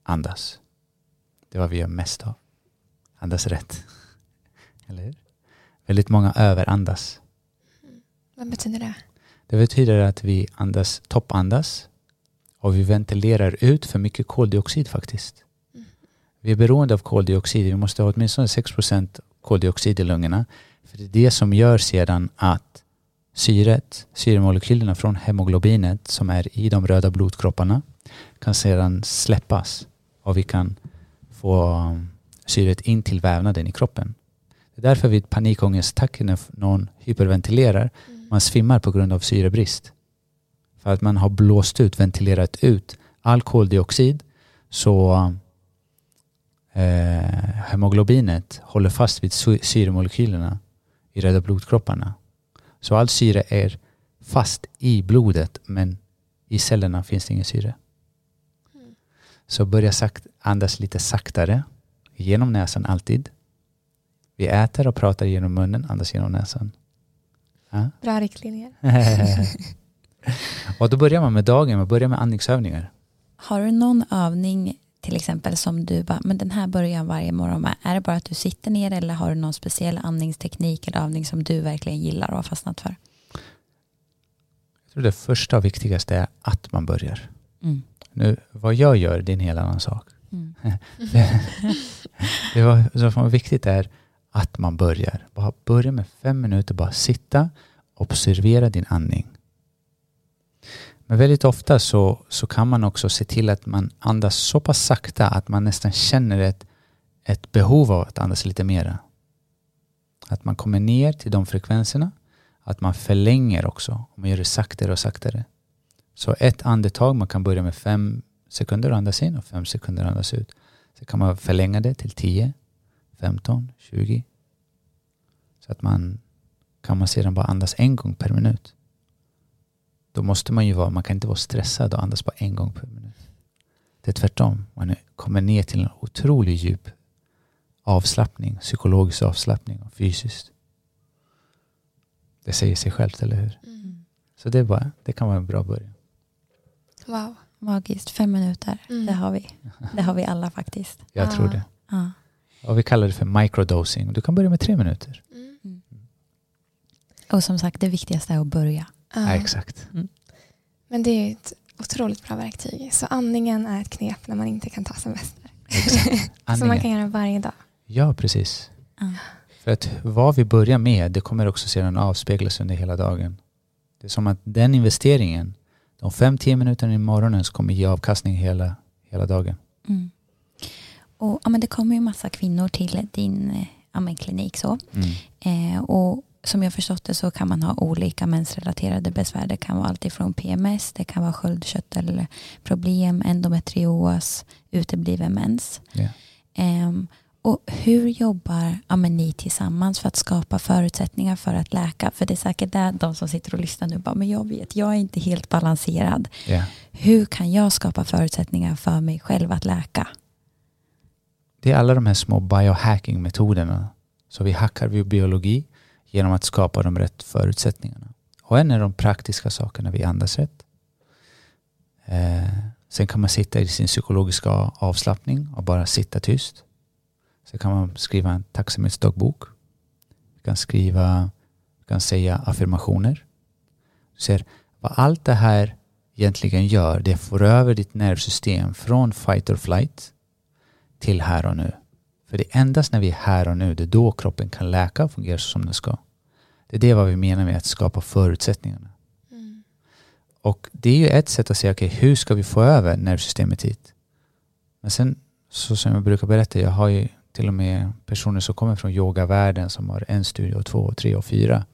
andas. Det är vad vi gör mest av. Andas rätt. Eller hur? Väldigt många överandas. Mm. Vad betyder det? Det betyder att vi andas, toppandas och vi ventilerar ut för mycket koldioxid faktiskt. Vi är beroende av koldioxid. Vi måste ha åtminstone 6 koldioxid i lungorna. För det är det som gör sedan att syret, syremolekylerna från hemoglobinet som är i de röda blodkropparna kan sedan släppas och vi kan få um, syret in till vävnaden i kroppen. Det är därför vid panikångestattacker när någon hyperventilerar, mm. man svimmar på grund av syrebrist. För att man har blåst ut, ventilerat ut all koldioxid så um, eh, hemoglobinet håller fast vid syremolekylerna i röda blodkropparna. Så all syre är fast i blodet men i cellerna finns det ingen syre. Så börja sakt, andas lite saktare genom näsan alltid. Vi äter och pratar genom munnen, andas genom näsan. Ja. Bra riktlinjer. och då börjar man med dagen, man börjar med andningsövningar. Har du någon övning till exempel som du bara, men den här börjar varje morgon med. Är det bara att du sitter ner eller har du någon speciell andningsteknik eller övning som du verkligen gillar och har fastnat för? Jag tror det första och viktigaste är att man börjar. Mm. Nu, vad jag gör, det är en helt annan sak. Mm. det, det var, som är viktigt är att man börjar. Bara börja med fem minuter, bara sitta, observera din andning. Men väldigt ofta så, så kan man också se till att man andas så pass sakta att man nästan känner ett, ett behov av att andas lite mera. Att man kommer ner till de frekvenserna. Att man förlänger också. Och man gör det saktare och saktare. Så ett andetag, man kan börja med fem sekunder andas in och fem sekunder andas ut. Sen kan man förlänga det till 10, 15, 20. Så att man kan man sedan bara andas en gång per minut. Då måste man ju vara, man kan inte vara stressad och andas bara en gång per minut. Det är tvärtom, man kommer ner till en otroligt djup avslappning, psykologisk avslappning och fysiskt. Det säger sig självt, eller hur? Mm. Så det, är bara, det kan vara en bra början. Wow. Magiskt, fem minuter. Mm. Det har vi. Det har vi alla faktiskt. Jag Ja. tror det. Ja. Och vi kallar det för microdosing. Du kan börja med tre minuter. Mm. Och som sagt, det viktigaste är att börja. Ja. Ja, exakt. Men det är ju ett otroligt bra verktyg. Så andningen är ett knep när man inte kan ta semester. Som man kan göra varje dag. Ja, precis. Ja. För att vad vi börjar med, det kommer också sedan avspeglas under hela dagen. Det är som att den investeringen, de fem, tio minuterna i morgonen så kommer ge avkastning hela, hela dagen. Mm. Och, ja, men det kommer ju massa kvinnor till din eh, ja, men klinik. Så. Mm. Eh, och som jag förstått det så kan man ha olika mensrelaterade besvär. Det kan vara allt ifrån PMS, det kan vara sköldkörtelproblem, endometrios, utebliven mens. Ja. Ehm, och hur jobbar ja, ni tillsammans för att skapa förutsättningar för att läka? För det är säkert där de som sitter och lyssnar nu bara, men jag vet, jag är inte helt balanserad. Ja. Hur kan jag skapa förutsättningar för mig själv att läka? Det är alla de här små biohacking-metoderna. Så vi hackar vår biologi genom att skapa de rätt förutsättningarna. Och en är de praktiska sakerna, vi andas rätt. Eh, sen kan man sitta i sin psykologiska avslappning och bara sitta tyst. Sen kan man skriva en tacksamhetsdagbok. Du kan skriva, du kan säga affirmationer. Du ser vad allt det här egentligen gör, det får över ditt nervsystem från fight or flight till här och nu. För det är endast när vi är här och nu, det är då kroppen kan läka och fungera som den ska. Det är det vad vi menar med att skapa förutsättningarna. Mm. Och det är ju ett sätt att säga, okej, hur ska vi få över nervsystemet hit? Men sen, så som jag brukar berätta, jag har ju till och med personer som kommer från yogavärlden som har en studio, två, tre och fyra.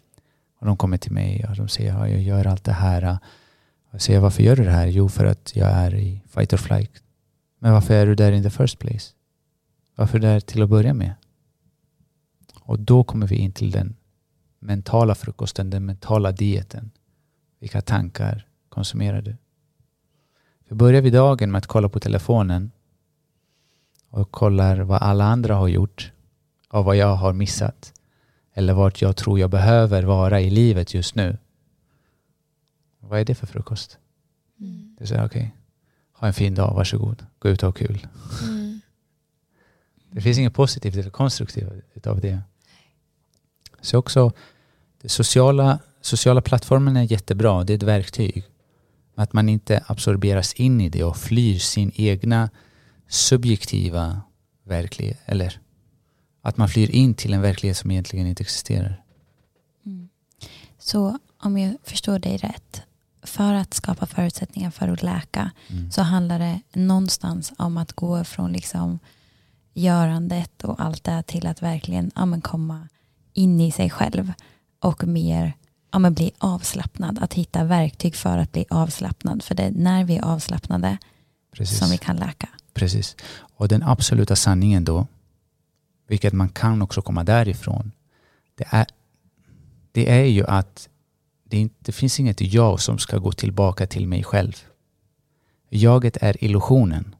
Och de kommer till mig och de säger, ja, jag gör allt det här. Och jag säger, varför gör du det här? Jo, för att jag är i fight or flight. Men varför är du där in the first place? Varför är du där till att börja med? Och då kommer vi in till den mentala frukosten, den mentala dieten. Vilka tankar konsumerar du? För börjar vi dagen med att kolla på telefonen och kollar vad alla andra har gjort och vad jag har missat eller vart jag tror jag behöver vara i livet just nu. Vad är det för frukost? Mm. Det säger okej, ha en fin dag, varsågod, gå ut och ha kul. Mm. Det finns inget positivt eller konstruktivt av det. Så också, sociala, sociala plattformen är jättebra, det är ett verktyg. Att man inte absorberas in i det och flyr sin egna subjektiva verklighet. Eller att man flyr in till en verklighet som egentligen inte existerar. Mm. Så om jag förstår dig rätt, för att skapa förutsättningar för att läka Mm. så handlar det någonstans om att gå från liksom görandet och allt det till att verkligen ja, men komma in i sig själv och mer ja, men bli avslappnad. Att hitta verktyg för att bli avslappnad. För det är när vi är avslappnade Precis. som vi kan läka. Precis. Och den absoluta sanningen då, vilket man kan också komma därifrån, det är, det är ju att det det, inte, det finns inget jag som ska gå tillbaka till mig själv. Jaget är illusionen.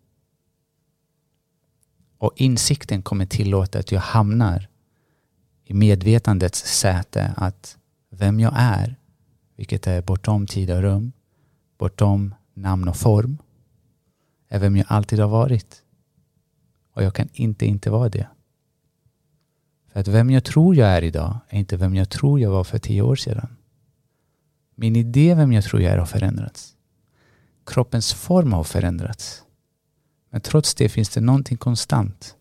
Och insikten kommer tillåta att jag hamnar i medvetandets säte att vem jag är, vilket är bortom tid och rum, bortom namn och form, är vem jag alltid har varit. Och jag kan inte inte vara det. För att vem jag tror jag är idag är inte vem jag tror jag var för tio år sedan. Min idé vem jag tror jag är har förändrats. Kroppens form har förändrats. Men trots det finns det någonting konstant.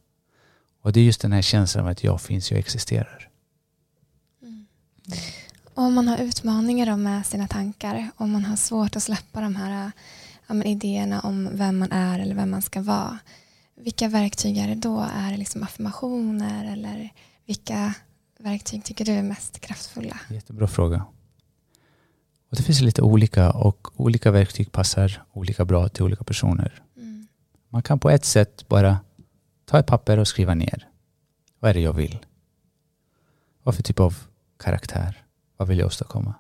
Och det är just den här känslan av att jag finns, jag existerar. Mm. Om man har utmaningar med sina tankar, om man har svårt att släppa de här ja, idéerna om vem man är eller vem man ska vara. Vilka verktyg är det då? Är det liksom affirmationer eller vilka verktyg tycker du är mest kraftfulla? Jättebra fråga. Och det finns lite olika och olika verktyg passar olika bra till olika personer. Man kan på ett sätt bara ta ett papper och skriva ner. Vad är det jag vill? Vad för typ av karaktär? Vad vill jag åstadkomma?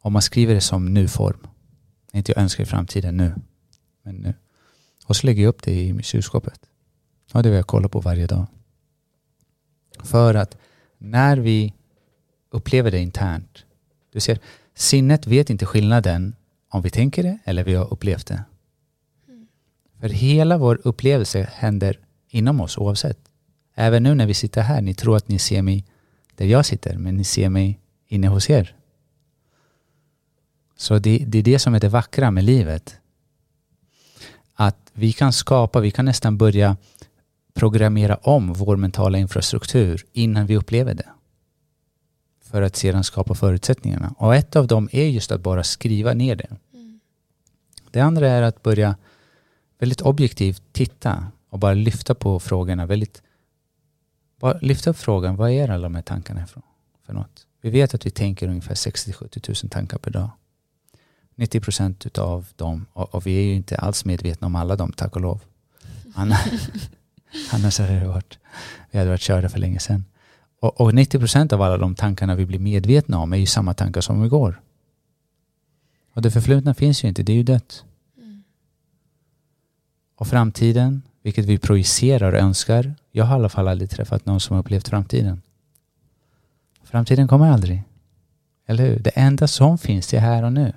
Om man skriver det som nu-form. Inte jag önskar i framtiden nu. Men nu. Och så lägger jag upp det i kylskåpet. Och det vill jag kolla på varje dag. För att när vi upplever det internt, du ser, sinnet vet inte skillnaden om vi tänker det eller vi har upplevt det. För hela vår upplevelse händer inom oss oavsett. Även nu när vi sitter här, ni tror att ni ser mig där jag sitter, men ni ser mig inne hos er. Så det, det är det som är det vackra med livet. Att vi kan skapa, vi kan nästan börja programmera om vår mentala infrastruktur innan vi upplever det. För att sedan skapa förutsättningarna. Och ett av dem är just att bara skriva ner det. Mm. Det andra är att börja väldigt objektivt titta och bara lyfta på frågorna. Väldigt, bara lyfta upp frågan, vad är alla de här tankarna för, för något? Vi vet att vi tänker ungefär 60-70 000 tankar per dag. 90 procent av dem, och, och, vi är ju inte alls medvetna om alla dem, tack och lov. Annars hade det varit, vi hade varit körda för länge sedan. Och, och 90 procent av alla de tankarna vi blir medvetna om är ju samma tankar som igår. Och det förflutna finns ju inte, det är ju dött. Mm. Och framtiden, vilket vi projicerar och önskar. Jag har i alla fall aldrig träffat någon som har upplevt framtiden. Framtiden kommer aldrig. Eller hur? Det enda som finns är här och nu.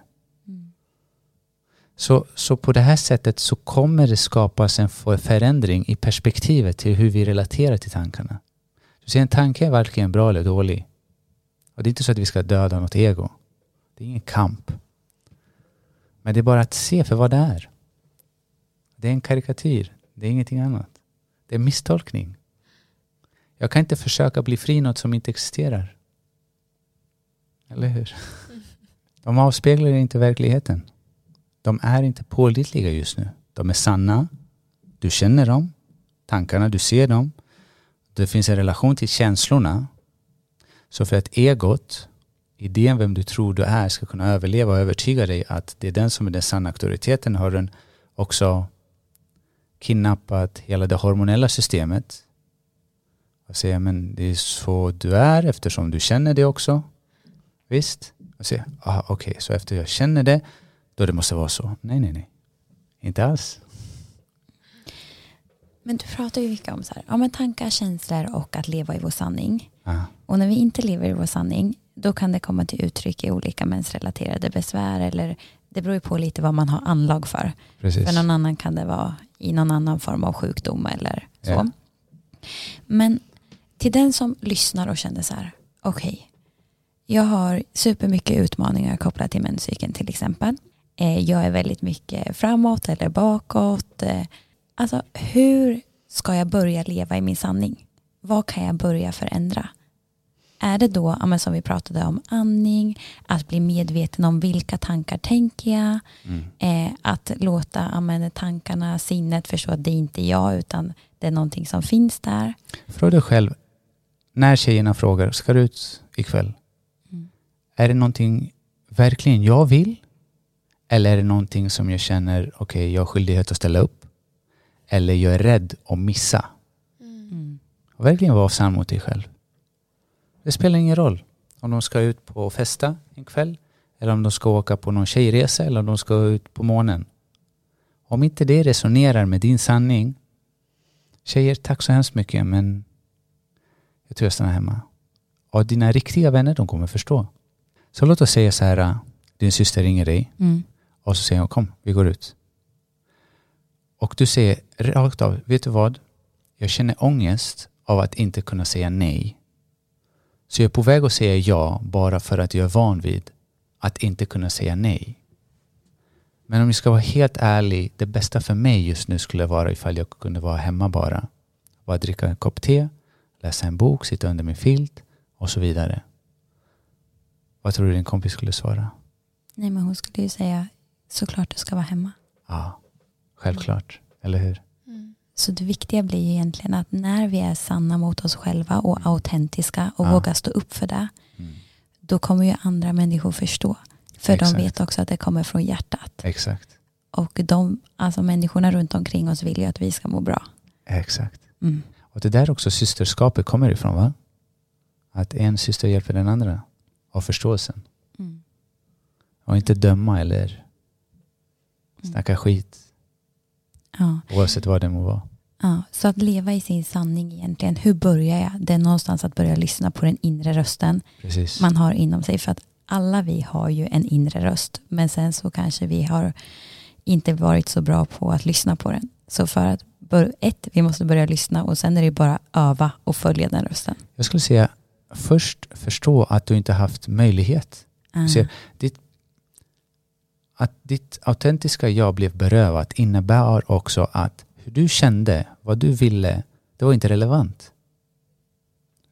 Så, så på det här sättet så kommer det skapas en förändring i perspektivet till hur vi relaterar till tankarna. Du ser, en tanke är varken bra eller dålig. Och det är inte så att vi ska döda något ego. Det är ingen kamp. Men det är bara att se för vad det är. Det är en karikatyr. Det är ingenting annat. Det är misstolkning. Jag kan inte försöka bli fri något som inte existerar. Eller hur? De avspeglar inte verkligheten. De är inte pålitliga just nu. De är sanna. Du känner dem. Tankarna, du ser dem. Det finns en relation till känslorna. Så för att egot, idén vem du tror du är, ska kunna överleva och övertyga dig att det är den som är den sanna auktoriteten har den också kidnappat hela det hormonella systemet. Och säger men det är så du är eftersom du känner det också. Visst? Och säger, ah, okej, okay, så efter jag känner det då det måste vara så. Nej, nej, nej. Inte alls. Men du pratar ju mycket om så här, ja, men tankar, känslor och att leva i vår sanning. Aha. Och när vi inte lever i vår sanning, då kan det komma till uttryck i olika mensrelaterade besvär eller det beror ju på lite vad man har anlag för. Precis. För någon annan kan det vara i någon annan form av sjukdom eller så. Ja. Men till den som lyssnar och känner så här, okej, okay, jag har supermycket utmaningar kopplat till menscykeln till exempel. Eh, jag är väldigt mycket framåt eller bakåt. Eh, alltså hur ska jag börja leva i min sanning? Vad kan jag börja förändra? Är det då, som vi pratade om, andning, att bli medveten om vilka tankar tänker jag, mm. eh, att låta men, tankarna, sinnet förstå att det inte är jag utan det är någonting som finns där. Fråga dig själv, när tjejerna frågar, ska du ut ikväll? Mm. Är det någonting verkligen jag vill? Eller är det någonting som jag känner, okej, okay, jag har skyldighet att ställa upp? Eller jag är rädd att missa? Mm. Och verkligen vara sann mot dig själv. Det spelar ingen roll. om de ska ut på festa en kväll eller om de ska åka på någon tjejresa eller om de ska ut på månen. Om inte det resonerar med din sanning, tjejer tack så hemskt mycket men jag tror jag stannar hemma. Och dina riktiga vänner, de kommer förstå. Så låt oss säga så här, din syster ringer dig Mm. och så säger hon kom, vi går ut. Och du säger rakt av, vet du vad? Jag känner ångest av att inte kunna säga nej. Så jag är på väg att säga ja bara för att jag är van vid att inte kunna säga nej. Men om jag ska vara helt ärlig, det bästa för mig just nu skulle vara ifall jag kunde vara hemma bara. Bara dricka en kopp te, läsa en bok, sitta under min filt och så vidare. Vad tror du din kompis skulle svara? Nej, men hon skulle ju säga såklart du ska vara hemma. Ja, självklart. Eller hur? Så det viktiga blir ju egentligen att när vi är sanna mot oss själva och autentiska och Ja. vågar stå upp för det, Mm. då kommer ju andra människor förstå. För Exakt. de vet också att det kommer från hjärtat. Exakt. Och de, alltså människorna runt omkring oss vill ju att vi ska må bra. Exakt. Mm. Och det där också systerskapet kommer ifrån va? Att en syster hjälper den andra. Och förståelsen. Mm. Och inte döma eller snacka skit. Ja. Oavsett vad det må vara. Ja, så att leva i sin sanning egentligen. Hur börjar jag? Det är någonstans att börja lyssna på den inre rösten Precis. man har inom sig. För att alla vi har ju en inre röst. Men sen så kanske vi har inte varit så bra på att lyssna på den. Så för att, ett, vi måste börja lyssna och sen är det bara öva och följa den rösten. Jag skulle säga först förstå att du inte haft möjlighet. Ah. Så ditt, att ditt autentiska jag blev berövat innebär också att hur du kände, vad du ville, det var inte relevant.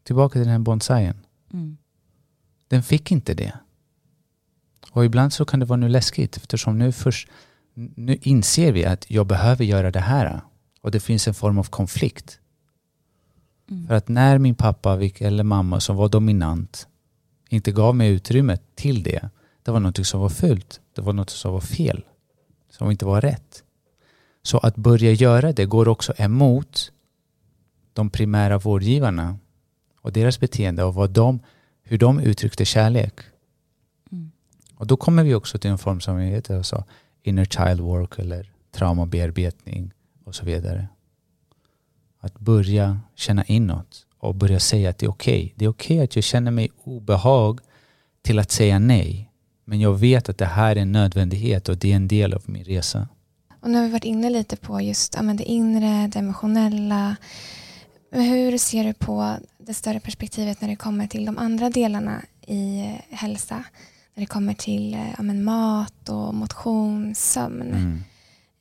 Tillbaka till den här bonsaien. Mm. Den fick inte det. Och ibland så kan det vara nu läskigt eftersom nu först nu inser vi att jag behöver göra det här. Och det finns en form av konflikt. Mm. För att när min pappa eller mamma som var dominant inte gav mig utrymme till det, det var något som var fult. Det var något som var fel. Som inte var rätt. Så att börja göra det går också emot de primära vårdgivarna och deras beteende och vad de, hur de uttryckte kärlek. Mm. Och då kommer vi också till en form som heter alltså inner child work eller traumabearbetning och så vidare. Att börja känna inåt och börja säga att det är okej. Det är okej att jag känner mig obehag till att säga nej. Men jag vet att det här är en nödvändighet och det är en del av min resa. Och nu har vi varit inne lite på just ja, men det inre, det emotionella. Hur ser du på det större perspektivet när det kommer till de andra delarna i eh, hälsa? När det kommer till eh, ja, men mat och motion, sömn. Mm.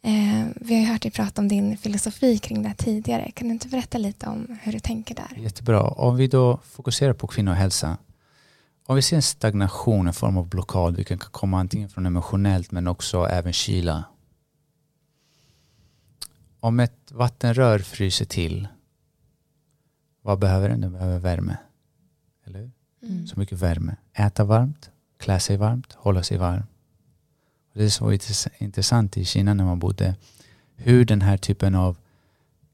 Eh, vi har ju hört dig prata om din filosofi kring det här tidigare. Kan du inte berätta lite om hur du tänker där? Jättebra. Om vi då fokuserar på kvinnohälsa. Om vi ser en stagnation, en form av blockad, vilken kan komma antingen från emotionellt men också även kyla. Om ett vattenrör fryser till, vad behöver den? Den behöver värme. Eller hur? Mm. Så mycket värme. Äta varmt, klä sig varmt, hålla sig varm. Det som var intress- intressant i Kina när man bodde, hur den här typen av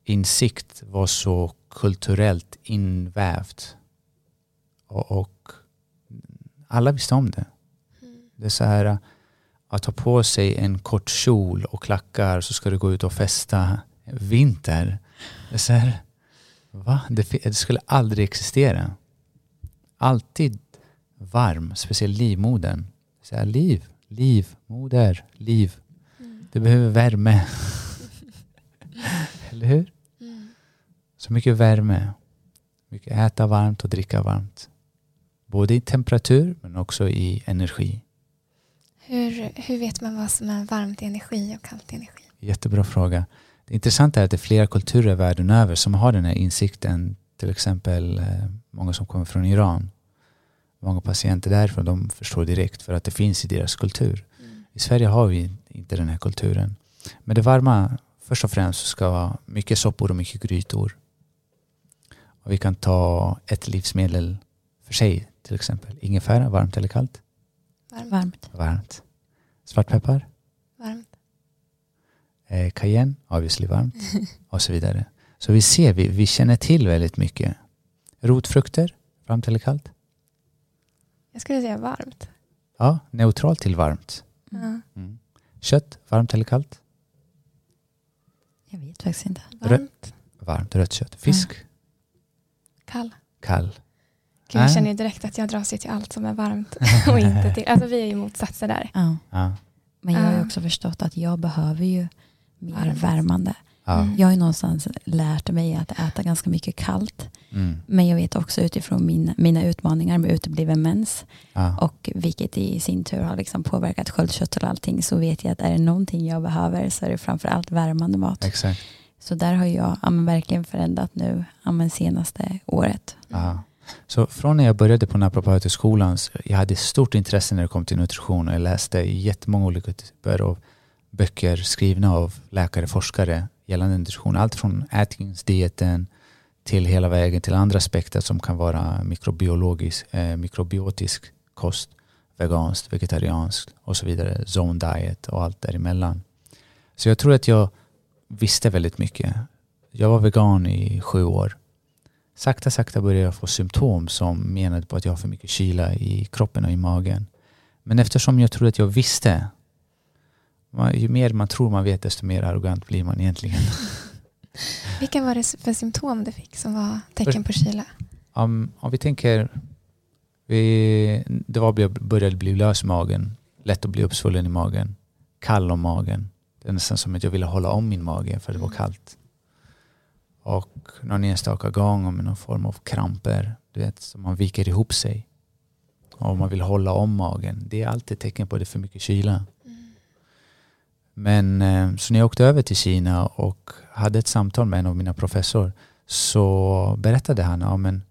insikt var så kulturellt invävt. Och, och alla visste om det. Det är så här att ta på sig en kort kjol och klackar så ska du gå ut och festa vinter. Det är så här, va? Det, det skulle aldrig existera. Alltid varm, speciellt livmodern. Så här, liv, liv, moder, liv. Det behöver värme. Eller hur? Så mycket värme. Mycket äta varmt och dricka varmt. Både i temperatur men också i energi. Hur, hur vet man vad som är varmt energi och kallt energi? Jättebra fråga. Det intressanta är att det är flera kulturer världen över som har den här insikten. Till exempel eh, många som kommer från Iran. Många patienter därifrån de förstår direkt för att det finns i deras kultur. I Sverige har vi inte den här kulturen. Men det varma, först och främst ska vara mycket soppor och mycket grytor. Och vi kan ta ett livsmedel för sig till exempel. Ingefära, varmt eller kallt? Varmt. Varmt. Varmt. Svartpeppar? Varmt. eh, cayenne, obviously varmt och så vidare. Så vi ser, vi, vi känner till väldigt mycket. Rotfrukter, varmt eller kallt? Jag skulle säga varmt. Ja, neutralt till varmt. Ja. Mm. Kött, varmt eller kallt? Jag vet faktiskt inte. Varmt, Varmt, rött kött. Fisk, kall. kall. Gud, jag känner ju direkt att jag dras till allt som är varmt och inte till... Alltså vi är ju motsatser där. Ja. Ja. Men jag har ju också förstått att jag behöver ju mer Varmt. värmande. Ja. Mm. Jag har ju någonstans lärt mig att äta ganska mycket kallt. Mm. Men jag vet också utifrån min, mina utmaningar med utebliven mens Ja. och vilket i sin tur har liksom påverkat sköldkörtel och allting så vet jag att är det någonting jag behöver så är det framförallt värmande mat. Exakt. Så där har jag ja, men verkligen förändrat nu ja, men senaste året. Ja. Så från när jag började på naprapathögskolan, jag hade stort intresse när det kom till nutrition och jag läste jättemånga olika typer av böcker skrivna av läkare, forskare gällande nutrition. Allt från ätningsdieten till hela vägen till andra aspekter som kan vara mikrobiologisk, eh, mikrobiotisk kost, veganskt, vegetarianskt och så vidare, zone diet och allt däremellan. Så jag tror att jag visste väldigt mycket. Jag var vegan i sju år sakta sakta började jag få symptom som menade på att jag har för mycket kyla i kroppen och i magen. Men eftersom jag trodde att jag visste, ju mer man tror man vet desto mer arrogant blir man egentligen. Vilka var det för symptom du fick som var tecken på kyla? Om, om vi tänker, vi, det var jag började bli lös i magen, lätt att bli uppsvullen i magen, kall om magen. Det är nästan som att jag ville hålla om min mage för det var kallt. Och någon enstaka gång med någon form av kramper, du vet, som man viker ihop sig. Och man vill hålla om magen. Det är alltid tecken på att det är för mycket kyla. Men eh, så när jag åkte över till Kina och hade ett samtal med en av mina professor så berättade han, ja men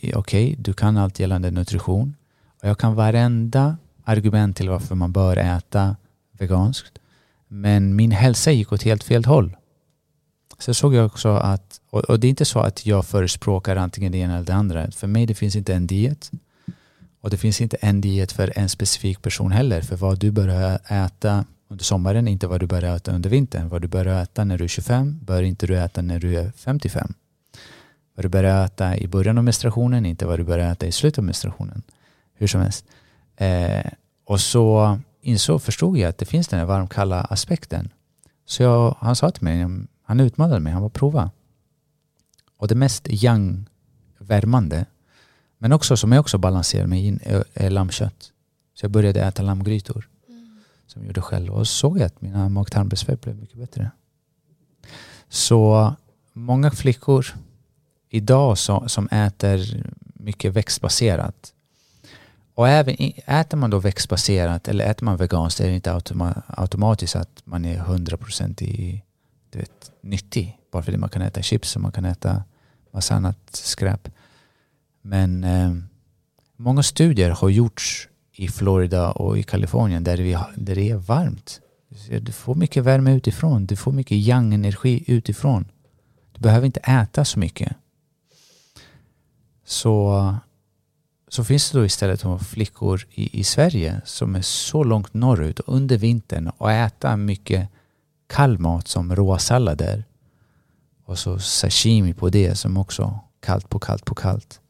eh, okej, du kan allt gällande nutrition och jag kan varenda argument till varför man bör äta veganskt. Men min hälsa gick åt helt fel håll sen såg jag också att, och, och det är inte så att jag förespråkar antingen det ena eller det andra. För mig det finns inte en diet. Och det finns inte en diet för en specifik person heller. För vad du bör äta under sommaren är inte vad du bör äta under vintern. Vad du bör äta när du är 25 bör inte du äta när du är 55. Vad du bör äta i början av menstruationen är inte vad du bör äta i slutet av menstruationen. Hur som helst. Eh, och så insåg, förstod jag att det finns den här varmkalla aspekten. Så jag, han sa till mig, han utmanade mig, han var prova. Och det mest yang värmande, men också som jag också balanserar mig in, är, är lammkött. Så jag började äta lammgrytor som jag gjorde själv och så såg jag att mina mag-tarmbesvär blev mycket bättre. Så många flickor idag så, som äter mycket växtbaserat och även äter man då växtbaserat eller äter man veganskt är det inte automa, automatiskt att man är 100% i, du vet, nyttig. Bara för det man kan äta chips och man kan äta massa annat skräp. Men eh, många studier har gjorts i Florida och i Kalifornien där, vi, har- där det är varmt. Du får mycket värme utifrån. Du får mycket yang-energi utifrån. Du behöver inte äta så mycket. Så, så finns det då istället flickor i, i Sverige som är så långt norrut under vintern och äta mycket kall mat som råsallader och så sashimi på det som också kallt på kallt på kallt.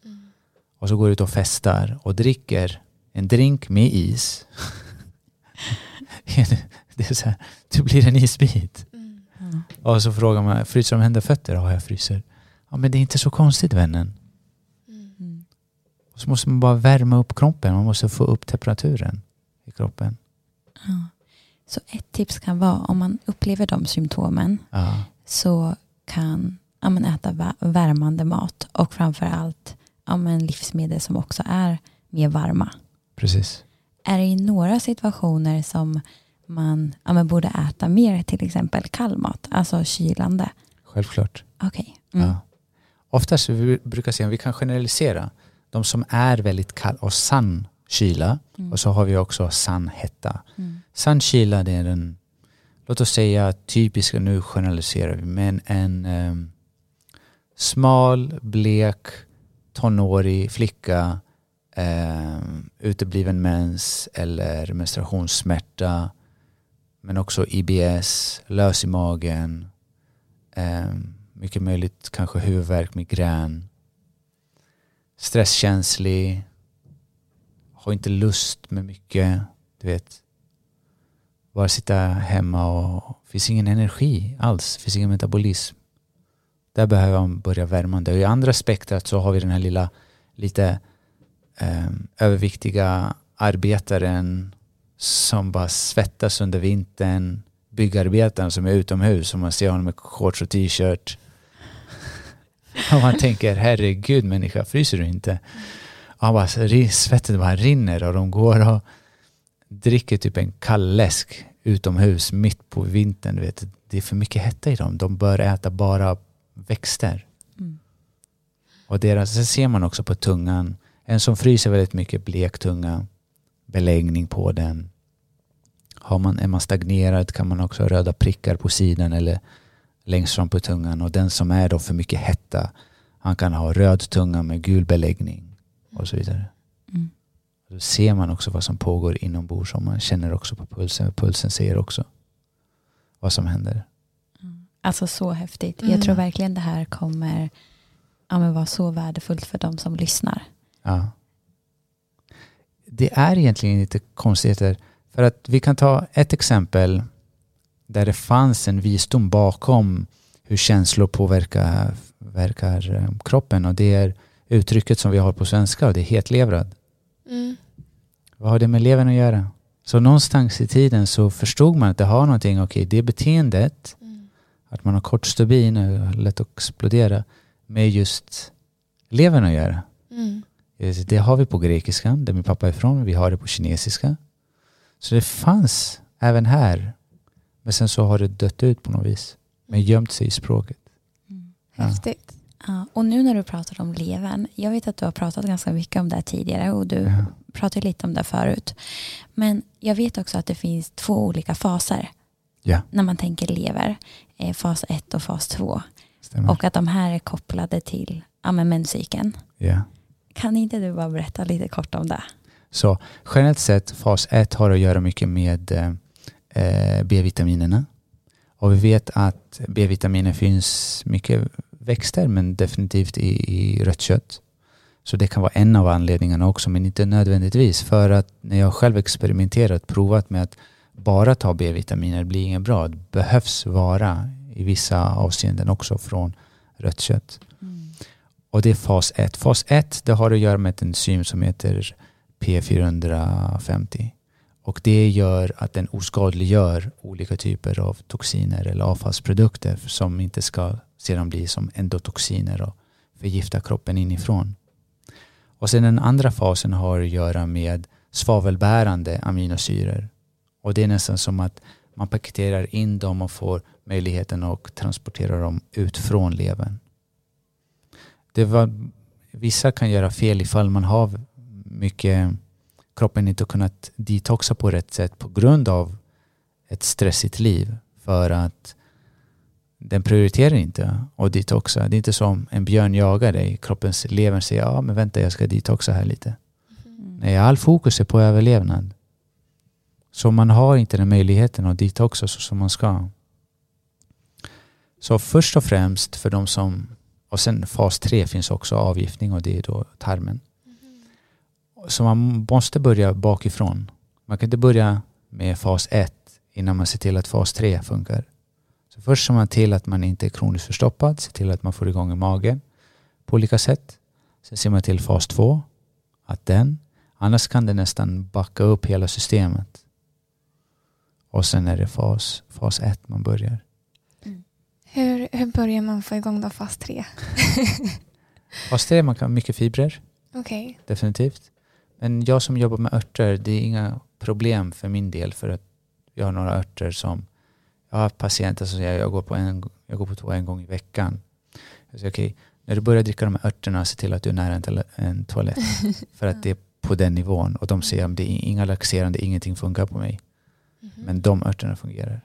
Och så går ut och festar och dricker en drink med is. det är så här, du blir en isbit. Ja. Och så frågar man, fryser de händer och fötter? Ja, jag fryser. Ja, men det är inte så konstigt vännen. Mm. Och så måste man bara värma upp kroppen. Man måste få upp temperaturen i kroppen. Så ett tips kan vara om man upplever de symptomen Ja, så kan ja, men äta vä- värmande mat och framför allt ja, men livsmedel som också är mer varma. precis. Är det i några situationer som man ja, men borde äta mer till exempel kall mat, alltså kylande? Självklart. Okej. Mm. Ja. Oftast vi brukar säga, vi kan generalisera. De som är väldigt kall och sann kyla Mm. och så har vi också sann hetta. Mm. Sann kyla det är en, låt oss säga typiska, nu generaliserar vi, men en em, smal, blek, tonårig flicka, um, utebliven mens eller menstruationssmärta, men också IBS, lös i magen, em, mycket möjligt kanske huvudvärk, migrän, stresskänslig, har inte lust med mycket, du vet. Bara sitta hemma och finns ingen energi alls, finns ingen metabolism. Där behöver man börja värmande. Och I andra spektrat så har vi den här lilla, lite eh, överviktiga arbetaren som bara svettas under vintern. Byggarbetaren som är utomhus och man ser honom med shorts och t-shirt. Och man tänker, herregud människa, fryser du inte? Han bara, svettet bara rinner och de går och dricker typ en kall läsk utomhus mitt på vintern. Du vet. Det är för mycket hetta i dem. De bör äta bara växter. Mm. Och deras, sen ser man också på tungan, en som fryser väldigt mycket blek tunga, beläggning på den. Har man, är man stagnerad kan man också ha röda prickar på sidan eller längst fram på tungan. Och den som är då för mycket hetta, han kan ha röd tunga med gul beläggning och så vidare. Mm. Då ser man också vad som pågår inombords och man känner också på pulsen. Pulsen säger också vad som händer. Mm. Alltså så häftigt. Mm. Jag tror verkligen det här kommer ja, vara så värdefullt för de som lyssnar. Ja. Det är egentligen lite konstigheter. För att vi kan ta ett exempel där det fanns en visdom bakom hur känslor påverkar, påverkar eh, kroppen och det är uttrycket som vi har på svenska och det är hetlevrad. Mm. Vad har det med levern att göra? Så någonstans i tiden så förstod man att det har någonting, okej okay, det beteendet, mm. att man har kort stubin och lätt att explodera, med just levern att göra. Mm. Det har vi på grekiskan, där min pappa är ifrån, vi har det på kinesiska. Så det fanns även här, men sen så har det dött ut på något vis, men gömt sig i språket. Mm. Häftigt. Ja, och nu när du pratar om levern, jag vet att du har pratat ganska mycket om det tidigare och du ja. pratade lite om det förut. Men jag vet också att det finns två olika faser ja. när man tänker lever. Eh, fas 1 och fas 2. Och att de här är kopplade till ja, menscykeln. Ja. Kan inte du bara berätta lite kort om det? Så generellt sett, fas 1 har att göra mycket med eh, B-vitaminerna. Och vi vet att B-vitaminer finns mycket växter men definitivt i, i rött kött. Så det kan vara en av anledningarna också men inte nödvändigtvis. För att när jag själv experimenterat, provat med att bara ta B-vitaminer blir inget bra. Det behövs vara i vissa avseenden också från rött kött. Mm. Och det är fas 1. Fas 1 det har att göra med ett enzym som heter P450. Och det gör att den oskadliggör olika typer av toxiner eller avfallsprodukter som inte ska sedan bli som endotoxiner och förgifta kroppen inifrån. Och sen den andra fasen har att göra med svavelbärande aminosyror. Och det är nästan som att man paketerar in dem och får möjligheten att transportera dem ut från levern. Det var, vissa kan göra fel ifall man har mycket kroppen inte kunnat detoxa på rätt sätt på grund av ett stressigt liv. För att den prioriterar inte att detoxa. Det är inte som en björn jagar dig. Kroppens lever säger ja men vänta jag ska detoxa här lite. Mm. Nej, all fokus är på överlevnad. Så man har inte den möjligheten att detoxa så som man ska. Så först och främst för de som, och sen fas 3 finns också avgiftning och det är då tarmen. Så man måste börja bakifrån. Man kan inte börja med fas 1 innan man ser till att fas 3 funkar. Så först ser man till att man inte är kroniskt förstoppad, ser till att man får igång i magen på olika sätt. Sen ser man till fas 2, att den, annars kan det nästan backa upp hela systemet. Och sen är det fas, fas 1 man börjar. Mm. Hur, hur börjar man få igång då fas 3? fas 3, man kan ha mycket fibrer. Okay. Definitivt. Men jag som jobbar med örter, det är inga problem för min del för att vi har några örter som jag har patienter som säger jag går på, en, jag går på toa en gång i veckan. Jag säger okej, okay, när du börjar dricka de här örterna, se till att du är nära en, en toalett. För att det är på den nivån. Och de säger att det är inga laxerande, ingenting funkar på mig. Mm -hmm. Men de örterna fungerar.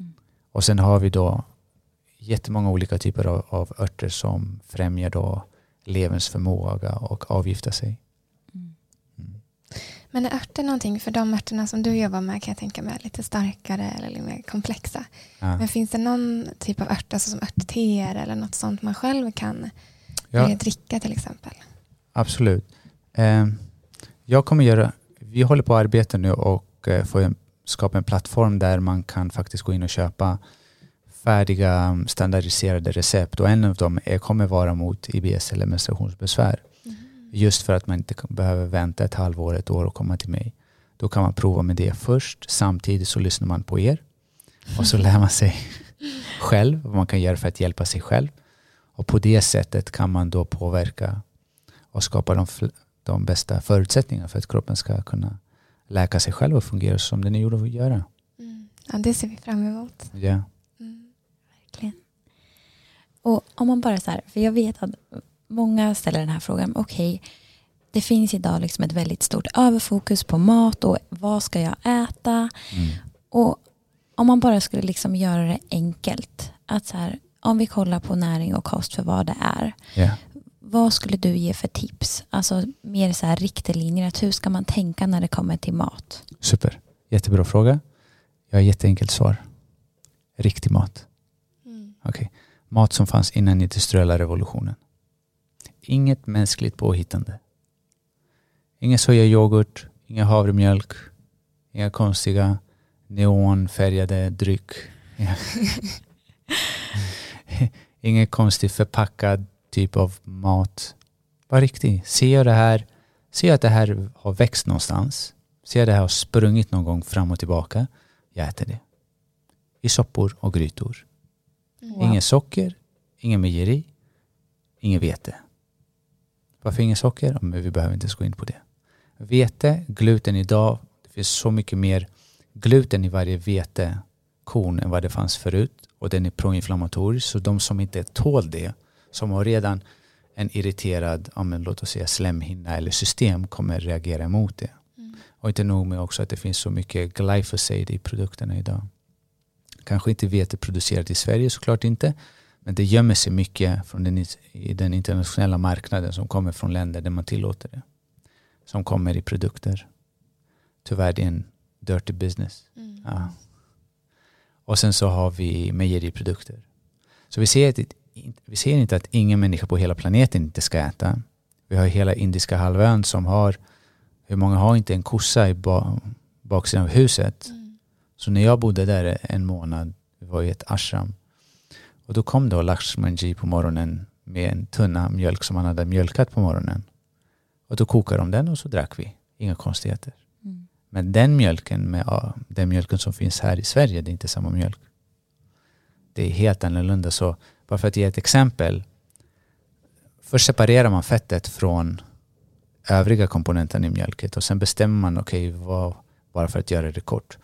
Mm. Och sen har vi då jättemånga olika typer av, av örter som främjar då leverns förmåga och avgifta sig. Men är örter någonting, för de örterna som du jobbar med kan jag tänka mig lite starkare eller lite mer komplexa. Ja. Men finns det någon typ av örter, alltså som örtteer eller något sånt man själv kan ja. dricka till exempel? Absolut. Eh, Jag kommer göra, vi håller på att arbeta nu och eh, få en, skapa en plattform där man kan faktiskt gå in och köpa färdiga standardiserade recept och en av dem är, kommer vara mot IBS eller menstruationsbesvär. Just för att man inte behöver vänta ett halvår, ett år och komma till mig. Då kan man prova med det först. Samtidigt så lyssnar man på er. Och så lär man sig själv vad man kan göra för att hjälpa sig själv. Och på det sättet kan man då påverka och skapa de, de bästa förutsättningarna för att kroppen ska kunna läka sig själv och fungera som den är gjord att göra. Mm. Ja, det ser vi fram emot. Ja. Mm. Verkligen. Och om man bara så här, för jag vet att många ställer den här frågan, okej, det finns idag liksom ett väldigt stort överfokus på mat och vad ska jag äta? Mm. Och om man bara skulle liksom göra det enkelt, att så här, om vi kollar på näring och kost för vad det är, Ja. vad skulle du ge för tips? Alltså mer så här riktlinjer, att hur ska man tänka när det kommer till mat? Super. Jättebra fråga. Jag har jätteenkelt svar. Riktig mat. Mm. Okej. Mat som fanns innan industriella revolutionen. Inget mänskligt påhittande. Ingen sojayoghurt, ingen havremjölk, inga konstiga neonfärgade dryck. Ingen konstig förpackad typ av mat. Bara riktig. Ser jag det här, ser jag att det här har växt någonstans, ser jag att det här har sprungit någon gång fram och tillbaka, jag äter det. I soppor och grytor. Mm. Wow. Ingen socker, ingen mejeri, ingen vete. Varför ingen socker? Men vi behöver inte ens gå in på det. Vete, gluten idag, det finns så mycket mer gluten i varje vetekorn än vad det fanns förut. Och den är proinflammatorisk, så de som inte tål det, som har redan en irriterad, ja, men låt oss säga slemhinna eller system, kommer reagera emot det. Mm. Och inte nog med också att det finns så mycket glyphosate i produkterna idag. Kanske inte vete producerat i Sverige såklart inte. Men det gömmer sig mycket från den, i den internationella marknaden som kommer från länder där man tillåter det. Som kommer i produkter. Tyvärr det är en dirty business. Mm. Ja. Och sen så har vi mejeriprodukter. Så vi ser, att, vi ser inte att ingen människa på hela planeten inte ska äta. Vi har hela Indiska halvön som har, hur många har inte en kossa i ba, baksidan av huset? Mm. Så när jag bodde där en månad, vi var i ett ashram, och då kom då Lakshmanji på morgonen med en tunna mjölk som han hade mjölkat på morgonen. Och då kokade de den och så drack vi. Inga konstigheter. Mm. Men den mjölken med ja, den mjölken som finns här i Sverige, det är inte samma mjölk. Det är helt annorlunda. Så bara för att ge ett exempel. Först separerar man fettet från övriga komponenterna i mjölket och sen bestämmer man, okej, vad, bara för att göra det kort.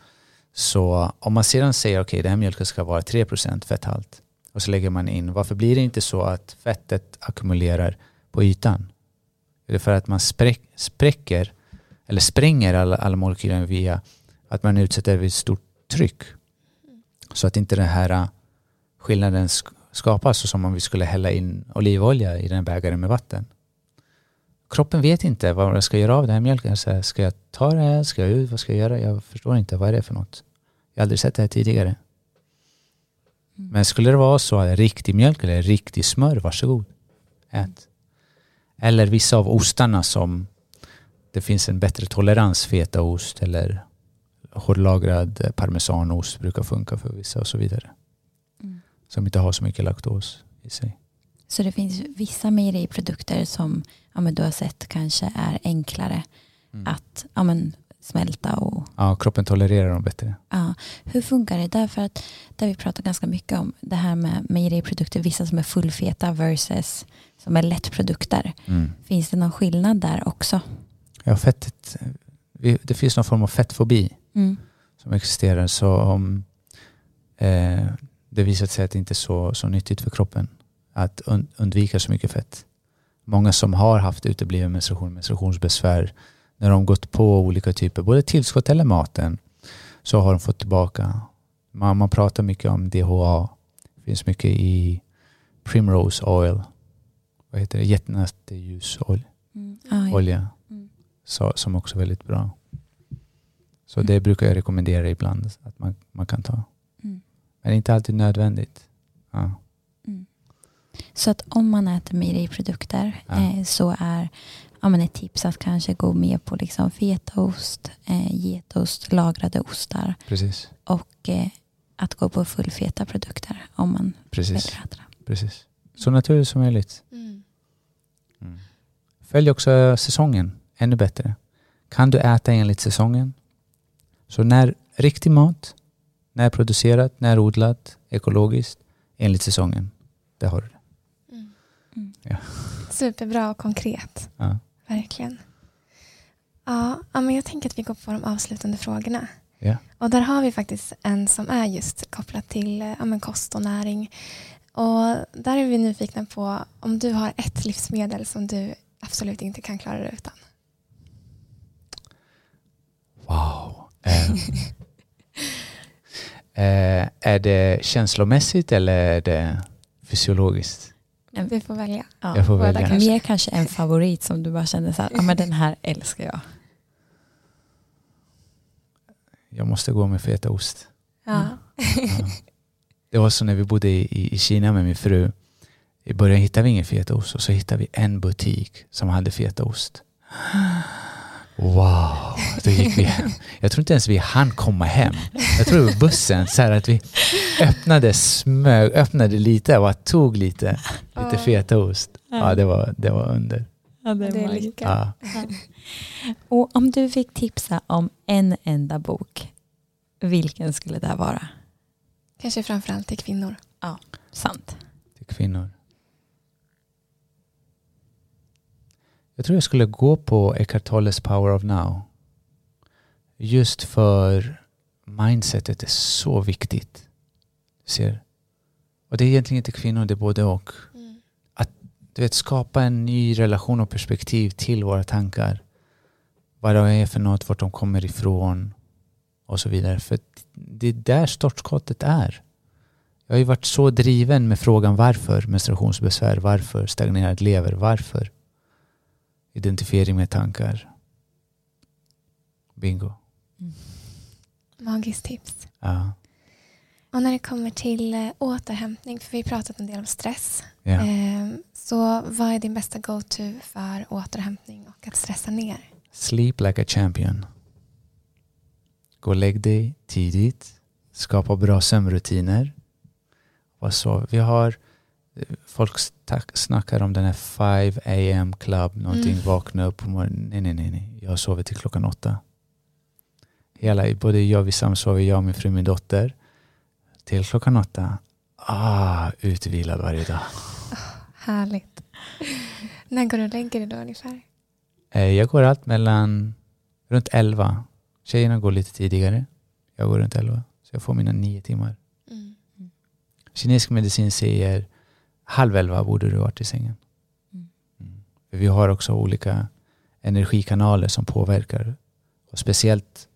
Så om man sedan säger, okej, den här mjölken ska vara 3% fetthalt och så lägger man in, varför blir det inte så att fettet ackumulerar på ytan? Är det för att man spräck, spräcker eller spränger alla, alla molekyler via att man utsätter det vid stort tryck. Så att inte den här äh, skillnaden skapas så som om vi skulle hälla in olivolja i den bägaren med vatten. Kroppen vet inte vad den ska göra av den här mjölken. Så här, ska jag ta det här? Ska jag ut? Vad ska jag göra? Jag förstår inte. Vad är det för något? Jag har aldrig sett det här tidigare. Mm. Men skulle det vara så att riktig mjölk eller riktig smör, varsågod. Ät. Eller vissa av ostarna som det finns en bättre tolerans, fetaost eller hårdlagrad parmesanost brukar funka för vissa och så vidare. Mm. Som inte har så mycket laktos i sig. Så det finns vissa mejeriprodukter som ja, men du har sett kanske är enklare Mm. att ja, men, smälta och Ja, kroppen tolererar dem bättre. ja. Hur funkar det? Därför att där vi pratar ganska mycket om det här med mejeriprodukter, vissa som är fullfeta versus som är lättprodukter. Finns det någon skillnad där också? Ja, fettet, det finns någon form av fettfobi Mm. som existerar. Så om eh, det visar sig att det inte är så, så nyttigt för kroppen att un, undvika så mycket fett. Många som har haft utebliven menstruation, menstruationsbesvär, när de gått på olika typer, både tillskott eller maten, så har de fått tillbaka. Man, man pratar mycket om DHA. Det finns mycket i Primrose Oil. Vad heter det? Jättenötteljusolja. Mm. Ah. Olja. Mm. Så, som också är väldigt bra. Så det brukar jag rekommendera ibland att man, man kan ta. Mm. Men inte alltid nödvändigt. Ja. Mm. Så att om man äter mejeriprodukter Ja. eh, så är ja, men ett tips att kanske gå med på liksom fetaost, eh, getost, lagrade ostar Precis. och eh, att gå på fullfeta produkter om man Precis. väljer att äta. Precis. Så naturligt som möjligt. Mm. Följ också säsongen ännu bättre. Kan du äta enligt säsongen? Så när riktig mat, närproducerat, närodlat, ekologiskt, enligt säsongen. Det har du det. Mm. Mm. Ja. Superbra och konkret. Ja. Verkligen. Ja, men jag tänker att vi går på de avslutande frågorna. Ja. Och där har vi faktiskt en som är just kopplat till eh, ja, men kost och näring. Och där är vi nyfikna på om du har ett livsmedel som du absolut inte kan klara dig utan. Wow. Eh, eh, är det känslomässigt eller är det fysiologiskt? Du får välja. Ja. Jag får välja. kanske. Mer kanske en favorit som du bara känner så här, ja men den här älskar jag. Jag måste gå med fetaost. Ja. Ja. Det var så när vi bodde i, i, i Kina med min fru. I början hittade vi ingen fetaost och så hittade vi en butik som hade fetaost. Wow, då gick vi hem. Jag tror inte ens vi hann komma hem. Jag tror bussen, så här att vi öppnade, smög, öppnade lite och tog lite, lite fetaost. Ja, det var, det var under. Ja, Det är lycka. Ja. Och om du fick tipsa om en enda bok, vilken skulle det vara? Kanske framförallt till kvinnor. Sant. till kvinnor. Jag tror jag skulle gå på Eckhart Tolles Power of Now. Just för mindsetet är så viktigt. Du ser. Och det är egentligen inte kvinnor, det är både och. Du vet, skapa en ny relation och perspektiv till våra tankar. Vad det är för något, vart de kommer ifrån och så vidare. För det är där startskottet är. Jag har ju varit så driven med frågan varför menstruationsbesvär, varför stagnerad lever, varför identifiering med tankar. Bingo. Magiskt tips. Ja. Och när det kommer till eh, återhämtning, för vi har pratat en del om stress. ja. Eh, så vad är din bästa go-to för återhämtning och att stressa ner? Sleep like a champion. Gå och lägg dig tidigt. Skapa bra sömnrutiner. Vad så? Vi har folk snackar om den här 5 am club, någonting, Mm. vakna upp på morgonen. Nej, nej, nej, nej. Jag sover till klockan åtta. Hela, både jag, vi samsover, jag, min fru, min dotter. Till klockan åtta. Ah, utvilad varje dag. Härligt. när går du och lägger dig då ungefär? Eh, Jag går allt mellan runt 11. Tjejerna går lite tidigare. Jag går runt 11. Så jag får mina nio timmar. Mm. Kinesisk medicin säger halv elva borde du varit i sängen. Mm. Mm. Vi har också olika energikanaler som påverkar. Och speciellt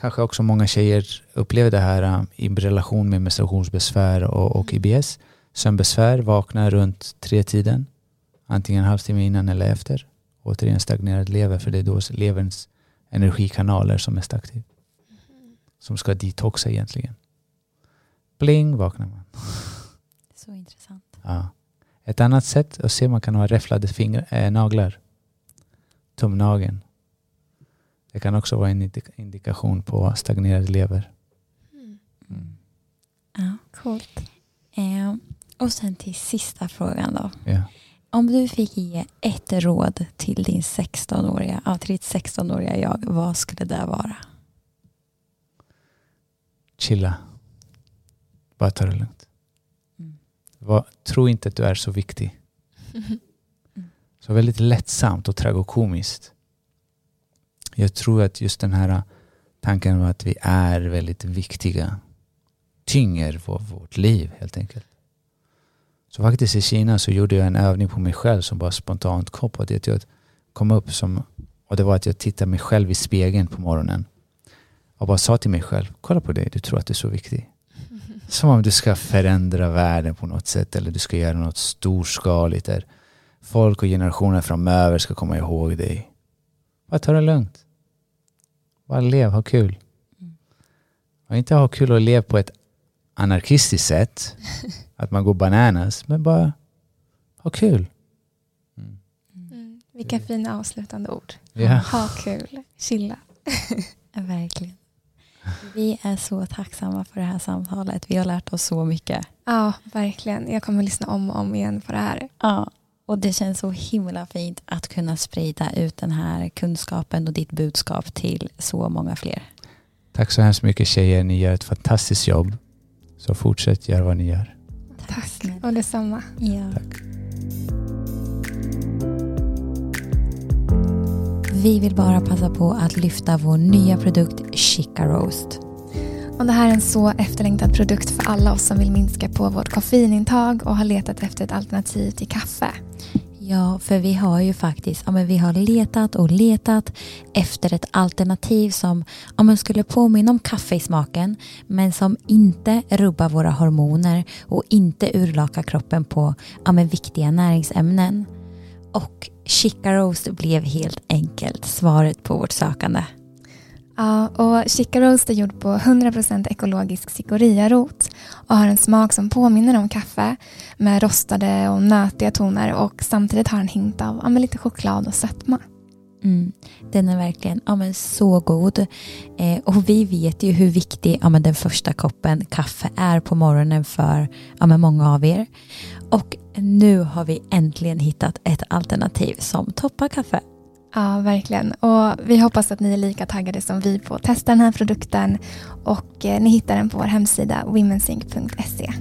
kanske också många tjejer upplever det här um, i relation med menstruationsbesvär och, och IBS. Sömnbesvär, vaknar runt tre tiden. Antingen en halvtimme innan eller efter. Återigen stagnerad lever för det är då leverns energikanaler som är mest aktiv. Som ska detoxa egentligen. Bling vaknar man. Så intressant. Ja. Ett annat sätt att se man kan ha räfflade fingrar, äh, naglar. Tumnageln. Det kan också vara en indi- indikation på stagnerad lever. Mm. Mm. Ja. Coolt. Eh, och sen till sista frågan då. Ja. Om du fick ge ett råd till din 16-åriga, ja, till ditt 16-åriga jag, vad skulle det vara? Chilla. Bara ta det lugnt. Var, tro inte att du är så viktig. Så väldigt lättsamt och tragikomiskt. Jag tror att just den här tanken om att vi är väldigt viktiga tynger vår, vårt liv helt enkelt. Så faktiskt i Kina så gjorde jag en övning på mig själv som bara spontant kom till. Att jag kom upp som, och det var att jag tittade mig själv i spegeln på morgonen och bara sa till mig själv, kolla på dig, du tror att du är så viktig. Som om du ska förändra världen på något sätt eller du ska göra något storskaligt där folk och generationer framöver ska komma ihåg dig. Bara ta det lugnt. Bara lev, ha kul. Och inte ha kul och lev på ett anarkistiskt sätt. Att man går bananas. Men bara ha kul. Mm. Mm. Vilka fina avslutande ord. Ja. Ha kul, chilla. Ja, verkligen. Vi är så tacksamma för det här samtalet. Vi har lärt oss så mycket. Ja, verkligen. Jag kommer lyssna om och om igen på det här. Ja, och det känns så himla fint att kunna sprida ut den här kunskapen och ditt budskap till så många fler. Tack så hemskt mycket tjejer. Ni gör ett fantastiskt jobb. Så fortsätt göra vad ni gör. Tack. snälla. Och detsamma. Ja. Tack. Vi vill bara passa på att lyfta vår nya produkt Chica Roast. Och det här är en så efterlängtad produkt för alla oss som vill minska på vårt koffeinintag och har letat efter ett alternativ till kaffe. Ja, för vi har ju faktiskt ja, men vi har letat och letat efter ett alternativ som ja, men skulle påminna om kaffe i smaken men som inte rubbar våra hormoner och inte urlakar kroppen på ja, men viktiga näringsämnen. Och Chica Roast blev helt enkelt svaret på vårt sökande. Ja, och Chica Roast är gjord på 100% ekologisk cikoria-rot och har en smak som påminner om kaffe med rostade och nötiga toner och samtidigt har en hint av ja, lite choklad och sötma. Mm, den är verkligen ja, men så god. Eh, och vi vet ju hur viktig ja, men den första koppen kaffe är på morgonen för ja, men många av er. Och nu har vi äntligen hittat ett alternativ som toppar kaffe. Ja, verkligen. Och vi hoppas att ni är lika taggade som vi på att testa den här produkten och eh, ni hittar den på vår hemsida womensync.se.